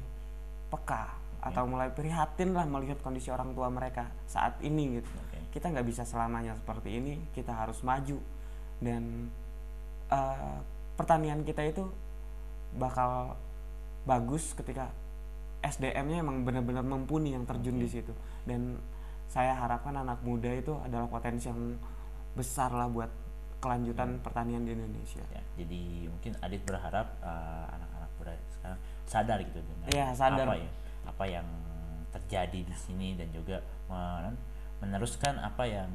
peka atau mulai prihatin lah melihat kondisi orang tua mereka saat ini gitu. Oke. kita nggak bisa selamanya seperti ini kita harus maju. Dan eh, pertanian kita itu bakal bagus ketika SDM-nya emang benar-benar mumpuni yang terjun di situ. Dan saya harapkan anak muda itu adalah potensi yang besar lah buat kelanjutan pertanian di Indonesia. Ya, jadi mungkin Adit berharap uh, anak-anak muda sekarang sadar gitu dengan Iya, sadar. apa ya apa yang terjadi di sini dan juga men- meneruskan apa yang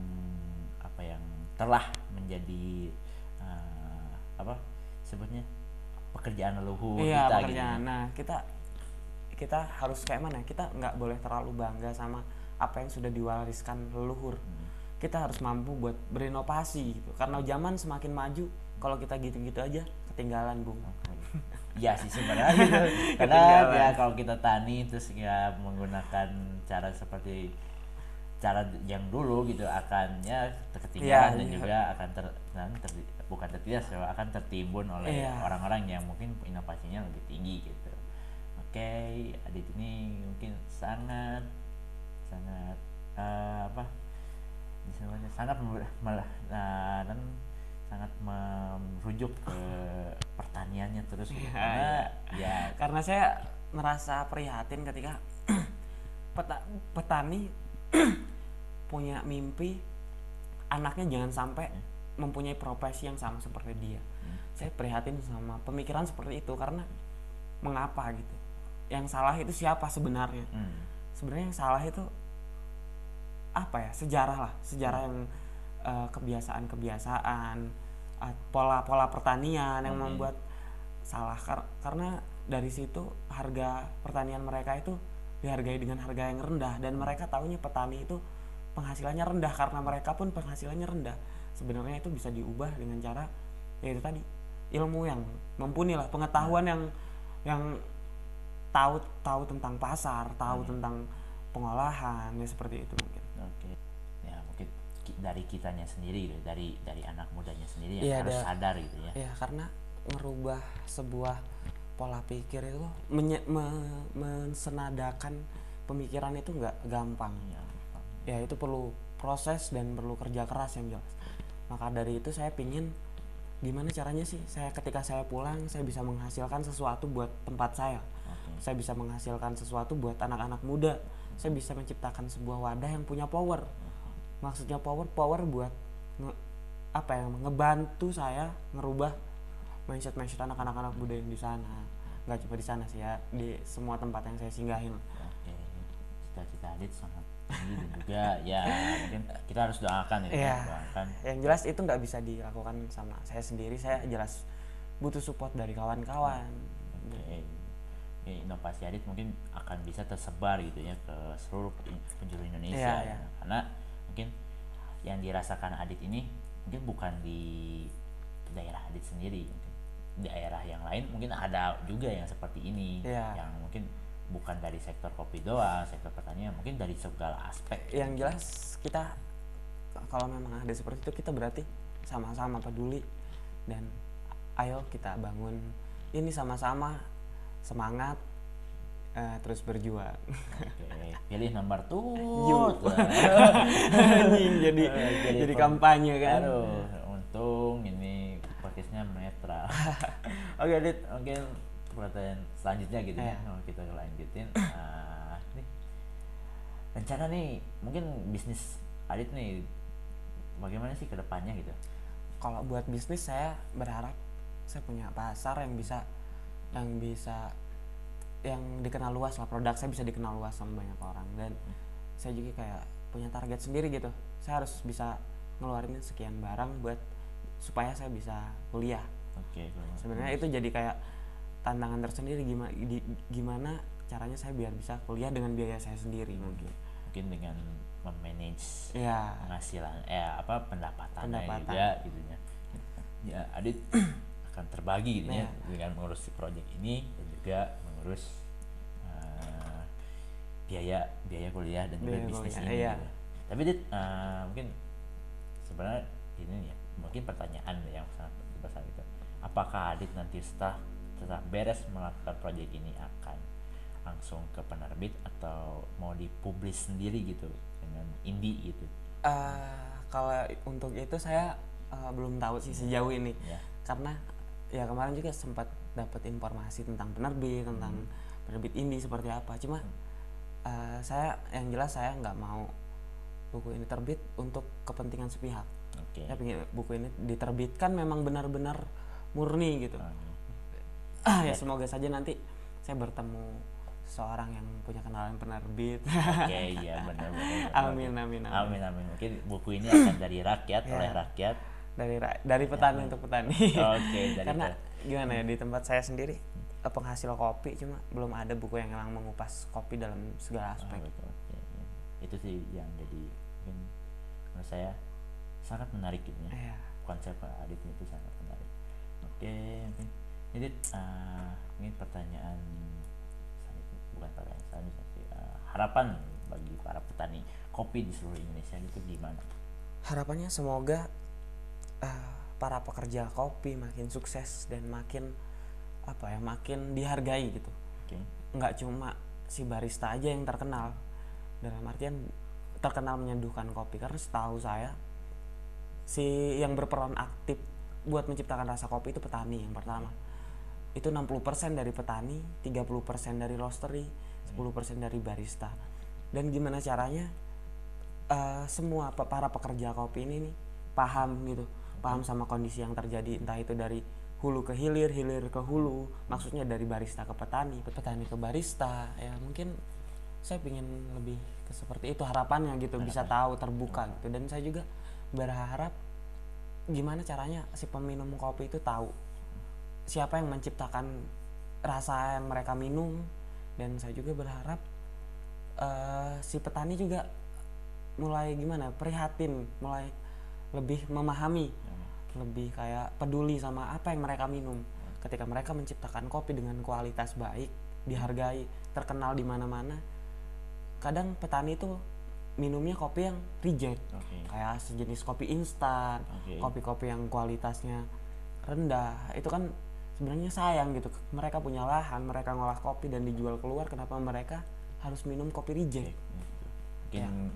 apa yang telah menjadi uh, apa sebutnya pekerjaan leluhur iya kita pekerjaan. gitu. Nah kita kita harus kayak mana? Kita nggak boleh terlalu bangga sama apa yang sudah diwariskan leluhur. Hmm. Kita harus mampu buat berinovasi gitu. Karena zaman semakin maju, kalau kita gitu-gitu aja ketinggalan bung. (laughs) Iya sih sebenarnya gitu. (laughs) Karena ya kalau kita tani terus ya menggunakan cara seperti cara yang dulu gitu akannya ketinggalan Iya, dan iya. juga akan ter, dan ter- bukan tertindas ya, akan tertimbun oleh Iya. orang-orang yang mungkin inovasinya lebih tinggi gitu. Oke, Adit ini mungkin sangat sangat eh, apa disebutnya sangat mel- nah, dan sangat merujuk ke pertaniannya terus. Iya, karena ya Karena saya merasa prihatin ketika (clears throat) peta- petani (clears throat) punya mimpi anaknya jangan sampai mempunyai profesi yang sama seperti dia. Hmm. Saya prihatin sama pemikiran seperti itu karena mengapa gitu. Yang salah itu siapa sebenarnya? hmm, Sebenarnya yang salah itu apa ya? Sejarah lah, sejarah yang eh, kebiasaan-kebiasaan, ah, pola-pola pertanian yang membuat salah. Kar- karena dari situ harga pertanian mereka itu dihargai dengan harga yang rendah dan mereka tahunya petani itu penghasilannya rendah karena mereka pun penghasilannya rendah. Sebenarnya itu bisa diubah dengan cara yaitu tadi ilmu yang mumpuni lah pengetahuan yang yang tahu tahu tentang pasar tahu tentang pengolahan ya seperti itu mungkin oke. Ya mungkin ki- dari kitanya sendiri gitu dari dari anak mudanya sendiri yang Iya, harus ada- sadar gitu ya. Ya karena merubah sebuah pola pikir itu menye- me- mensenadakan pemikiran itu nggak gampang. Ya, ya itu perlu proses dan perlu kerja keras yang jelas. Maka dari itu saya pingin gimana caranya sih saya ketika saya pulang saya bisa menghasilkan sesuatu buat tempat saya. Oke. Saya bisa menghasilkan sesuatu buat anak-anak muda saya bisa menciptakan sebuah wadah yang punya power. Maksudnya power power buat nge- apa ya ngebantu saya ngerubah mindset mindset anak-anak anak muda yang di sana. Nggak cuma di sana sih ya di semua tempat yang saya singgahin. Oke, cita-cita Adit sangat tinggi dan juga ya mungkin kita harus doakan ya, Iya. doakan. yang jelas itu nggak bisa dilakukan sama saya sendiri. Saya jelas butuh support dari kawan-kawan. Oke, Ya, inovasi Adit mungkin akan bisa tersebar gitu ya ke seluruh pen- penjuru Indonesia ya. Iya, iya. karena mungkin yang dirasakan Adit ini mungkin bukan di daerah Adit sendiri, mungkin daerah yang lain mungkin ada juga yang seperti ini, Iya. yang mungkin bukan dari sektor kopi doang, sektor pertanian, mungkin dari segala aspek. yang jelas kita kalau memang ada seperti itu kita berarti sama-sama peduli dan ayo kita bangun ini sama-sama semangat eh, terus berjuang Oke, pilih nomor tuh. Anjing, (laughs) jadi Eh, jadi jadi pem- kampanye kan Aduh, untung ini podcastnya netral. (laughs) Oke, Dit, mungkin pertanyaan selanjutnya gitu ya. Kalau kita lanjutin, ah, nih rencana nih, mungkin bisnis Adit nih, bagaimana sih ke depannya gitu? kalau buat bisnis saya berharap saya punya pasar yang bisa yang bisa yang dikenal luas lah produk saya bisa dikenal luas sama banyak orang. Dan saya juga kayak punya target sendiri gitu. Saya harus bisa ngeluarin sekian barang buat supaya saya bisa kuliah. Oke, kalau- sebenarnya itu jadi kayak tantangan tersendiri gimana gimana caranya saya biar bisa kuliah dengan biaya saya sendiri mungkin mungkin dengan memanage ya penghasilan eh apa pendapatannya Pendapatan. juga gitu ya ya Adit (clears throat) akan terbagi gitu ya Iya. dengan mengurus si project ini dan juga mengurus eh, biaya biaya kuliah dan juga Biaya bisnis kuliah, ini iya. gitu. tapi Dit eh, mungkin sebenarnya ini ya mungkin pertanyaan yang sangat besar gitu apakah Adit nanti setelah setelah beres melakukan project ini akan langsung ke penerbit atau mau dipublish sendiri gitu dengan indie gitu uh, kalau untuk itu saya uh, belum tahu sih sejauh ini ya karena ya kemarin juga sempat dapat informasi tentang penerbit tentang Hmm. penerbit indie seperti apa cuma uh, saya yang jelas saya nggak mau buku ini terbit untuk kepentingan sepihak oke saya ingin buku ini diterbitkan memang benar-benar murni gitu ah (clears throat) ya semoga saja nanti saya bertemu seorang yang punya kenalan penerbit Oke, iya benar benar. (laughs) amin amin amin Amin amin. Mungkin buku ini akan dari rakyat Ya. oleh rakyat. Dari ra- dari petani untuk petani Oke, dari (laughs) karena pe- gimana ya di tempat saya sendiri eh, penghasil kopi cuma belum ada buku yang memang mengupas kopi dalam segala Ah, aspek betul. Oke, iya. Itu sih yang jadi mungkin menurut saya sangat menarik gitu ya. Iya. Konsep Adit itu sangat menarik. Oke, mungkin jadi eh, ini pertanyaan saya- bukan pertanyaan selanjutnya sih. Eh, harapan bagi para petani kopi di seluruh Indonesia itu gimana? harapannya semoga eh, para pekerja kopi makin sukses dan makin apa ya makin dihargai gitu. Oke. nggak cuma si barista aja yang terkenal. Dalam artian terkenal menyeduhkan kopi karena setahu saya si yang berperan aktif buat menciptakan rasa kopi itu petani yang pertama. Itu 60% dari petani 30% dari roastery 10% dari barista. Dan gimana caranya eh, semua para pekerja kopi ini nih paham gitu paham sama kondisi yang terjadi entah itu dari hulu ke hilir hilir ke hulu maksudnya dari barista ke petani petani ke barista ya mungkin saya ingin lebih ke seperti itu harapannya gitu bisa tahu terbuka gitu. Dan saya juga berharap gimana caranya si peminum kopi itu tahu siapa yang menciptakan rasa yang mereka minum. Dan saya juga berharap eh, si petani juga mulai gimana prihatin mulai lebih memahami lebih kayak peduli sama apa yang mereka minum. Ketika mereka menciptakan kopi dengan kualitas baik dihargai terkenal di mana-mana kadang petani itu minumnya kopi yang reject. Oke. kayak sejenis kopi instan Oke. kopi-kopi yang kualitasnya rendah. Itu kan sebenarnya sayang gitu. Mereka punya lahan mereka ngolah kopi dan dijual keluar kenapa mereka harus minum kopi reject? Mungkin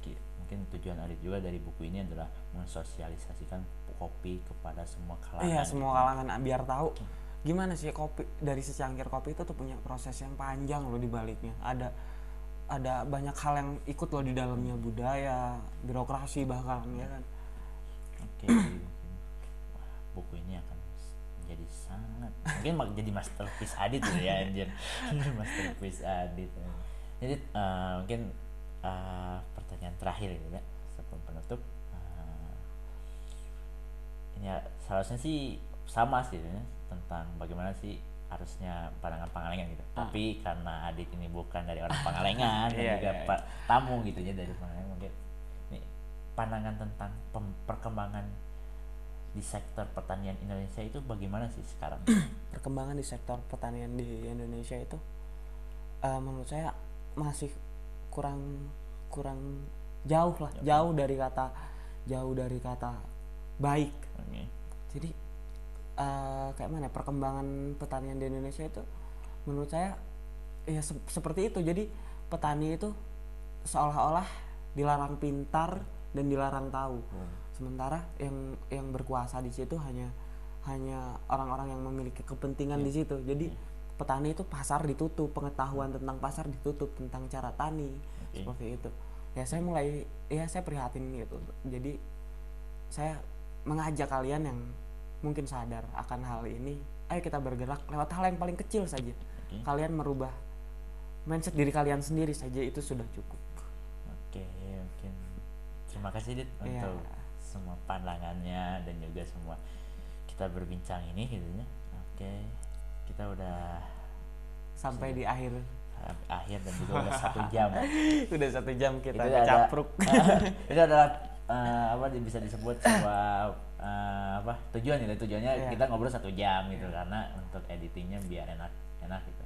ki- mungkin tujuan Adit juga dari buku ini adalah mensosialisasikan kopi kepada semua kalangan iya semua gitu. kalangan ah, biar tahu gimana sih kopi dari secangkir kopi itu tuh punya proses yang panjang loh di baliknya. Ada ada banyak hal yang ikut loh di dalamnya budaya birokrasi bahkan ya kan? Oke jadi mungkin wah, buku ini akan menjadi sangat mungkin jadi masterpiece Adit gitu ya anjir. (laughs) Masterpiece Adit. Jadi eh, mungkin eh, pertanyaan terakhir gitu ya sebelum penutup Eh, ini ya seharusnya sih sama sih ya, tentang bagaimana sih harusnya pandangan Pangalengan gitu. Tapi karena Adit ini bukan dari orang (laughs) Pangalengan dan Iya, juga iya, iya. Tamu gitu ya dari Pangalengan mungkin nih pandangan tentang perkembangan di sektor pertanian Indonesia itu bagaimana sih sekarang? (clears throat) perkembangan di sektor pertanian di Indonesia itu eh, menurut saya masih kurang kurang jauh lah jauh dari kata jauh dari kata baik. Oke. jadi eh, kayak mana ya, perkembangan pertanian di Indonesia itu menurut saya ya se- seperti itu. Jadi petani itu seolah-olah dilarang pintar dan dilarang tahu. Sementara yang yang berkuasa di situ hanya hanya orang-orang yang memiliki kepentingan di situ. Jadi petani itu pasar ditutup pengetahuan tentang pasar ditutup tentang cara tani. Oke. seperti itu. Ya saya mulai ya saya prihatin gitu. Jadi saya mengajak kalian yang mungkin sadar akan hal ini ayo kita bergerak lewat hal yang paling kecil saja Oke. kalian merubah mindset diri kalian sendiri saja itu sudah cukup Oke, mungkin terima kasih Dit Iya. untuk semua pandangannya dan juga semua kita berbincang ini gitu ya. Oke, kita udah sampai di akhir akhir dan juga udah satu jam. (laughs) udah satu jam kita itu ada capruk (laughs) itu adalah eh, apa bisa disebut sebuah eh, apa tujuan gitu tujuannya Iya. kita ngobrol satu jam gitu karena untuk editingnya biar enak enak gitu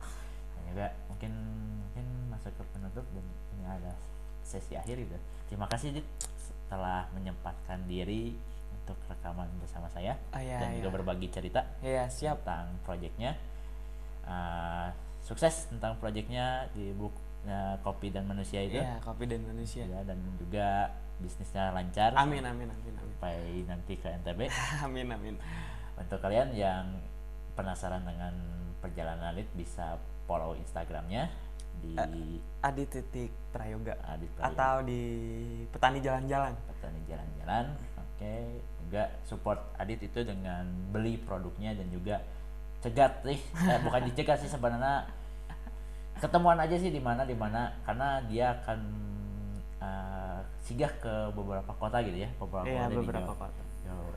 dan juga mungkin mungkin masuk ke penutup dan ini ada sesi akhir gitu terima kasih Dit setelah menyempatkan diri untuk rekaman bersama saya Ah, iya, dan juga iya. berbagi cerita ya siap tentang proyeknya Eh, sukses tentang proyeknya di bukunya kopi dan manusia itu Iya, kopi dan manusia. ya dan juga bisnisnya lancar Amin amin amin amin. sampai nanti ke NTB (laughs) amin amin. untuk kalian yang penasaran dengan perjalanan Adit bisa follow Instagramnya di Adi titik Prayoga Adit Prayoga. atau di petani jalan-jalan. petani jalan-jalan oke juga support Adit itu dengan beli produknya dan juga cegat sih eh, bukan dicegat sih sebenarnya ketemuan aja sih di mana di mana karena dia akan eh, singgah ke beberapa kota gitu ya beberapa Iya, kota beberapa di Jawa, kota.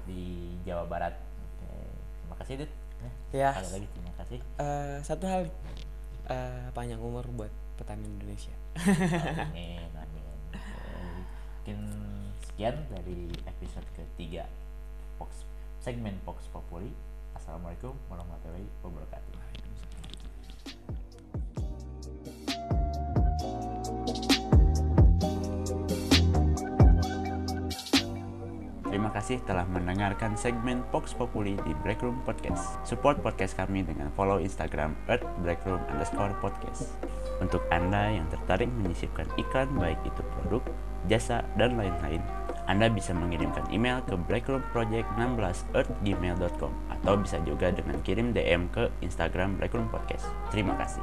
Di Jawa Barat. Oke terima kasih Dit. Ya. sekali lagi? Terima kasih. Eh, satu hal eh, panjang umur buat petani Indonesia. amin amin. Mungkin sekian dari episode ketiga Fox segmen Fox Populi. Assalamualaikum warahmatullahi wabarakatuh Terima kasih telah mendengarkan segmen Fox Populi di Breakroom Podcast. Support podcast kami dengan follow Instagram at underscore podcast. Untuk Anda yang tertarik menyisipkan iklan baik itu produk, jasa, dan lain-lain, Anda bisa mengirimkan email ke breakroomproject16 at gmail.com atau bisa juga dengan kirim DM ke Instagram Breakroom Podcast. Terima kasih.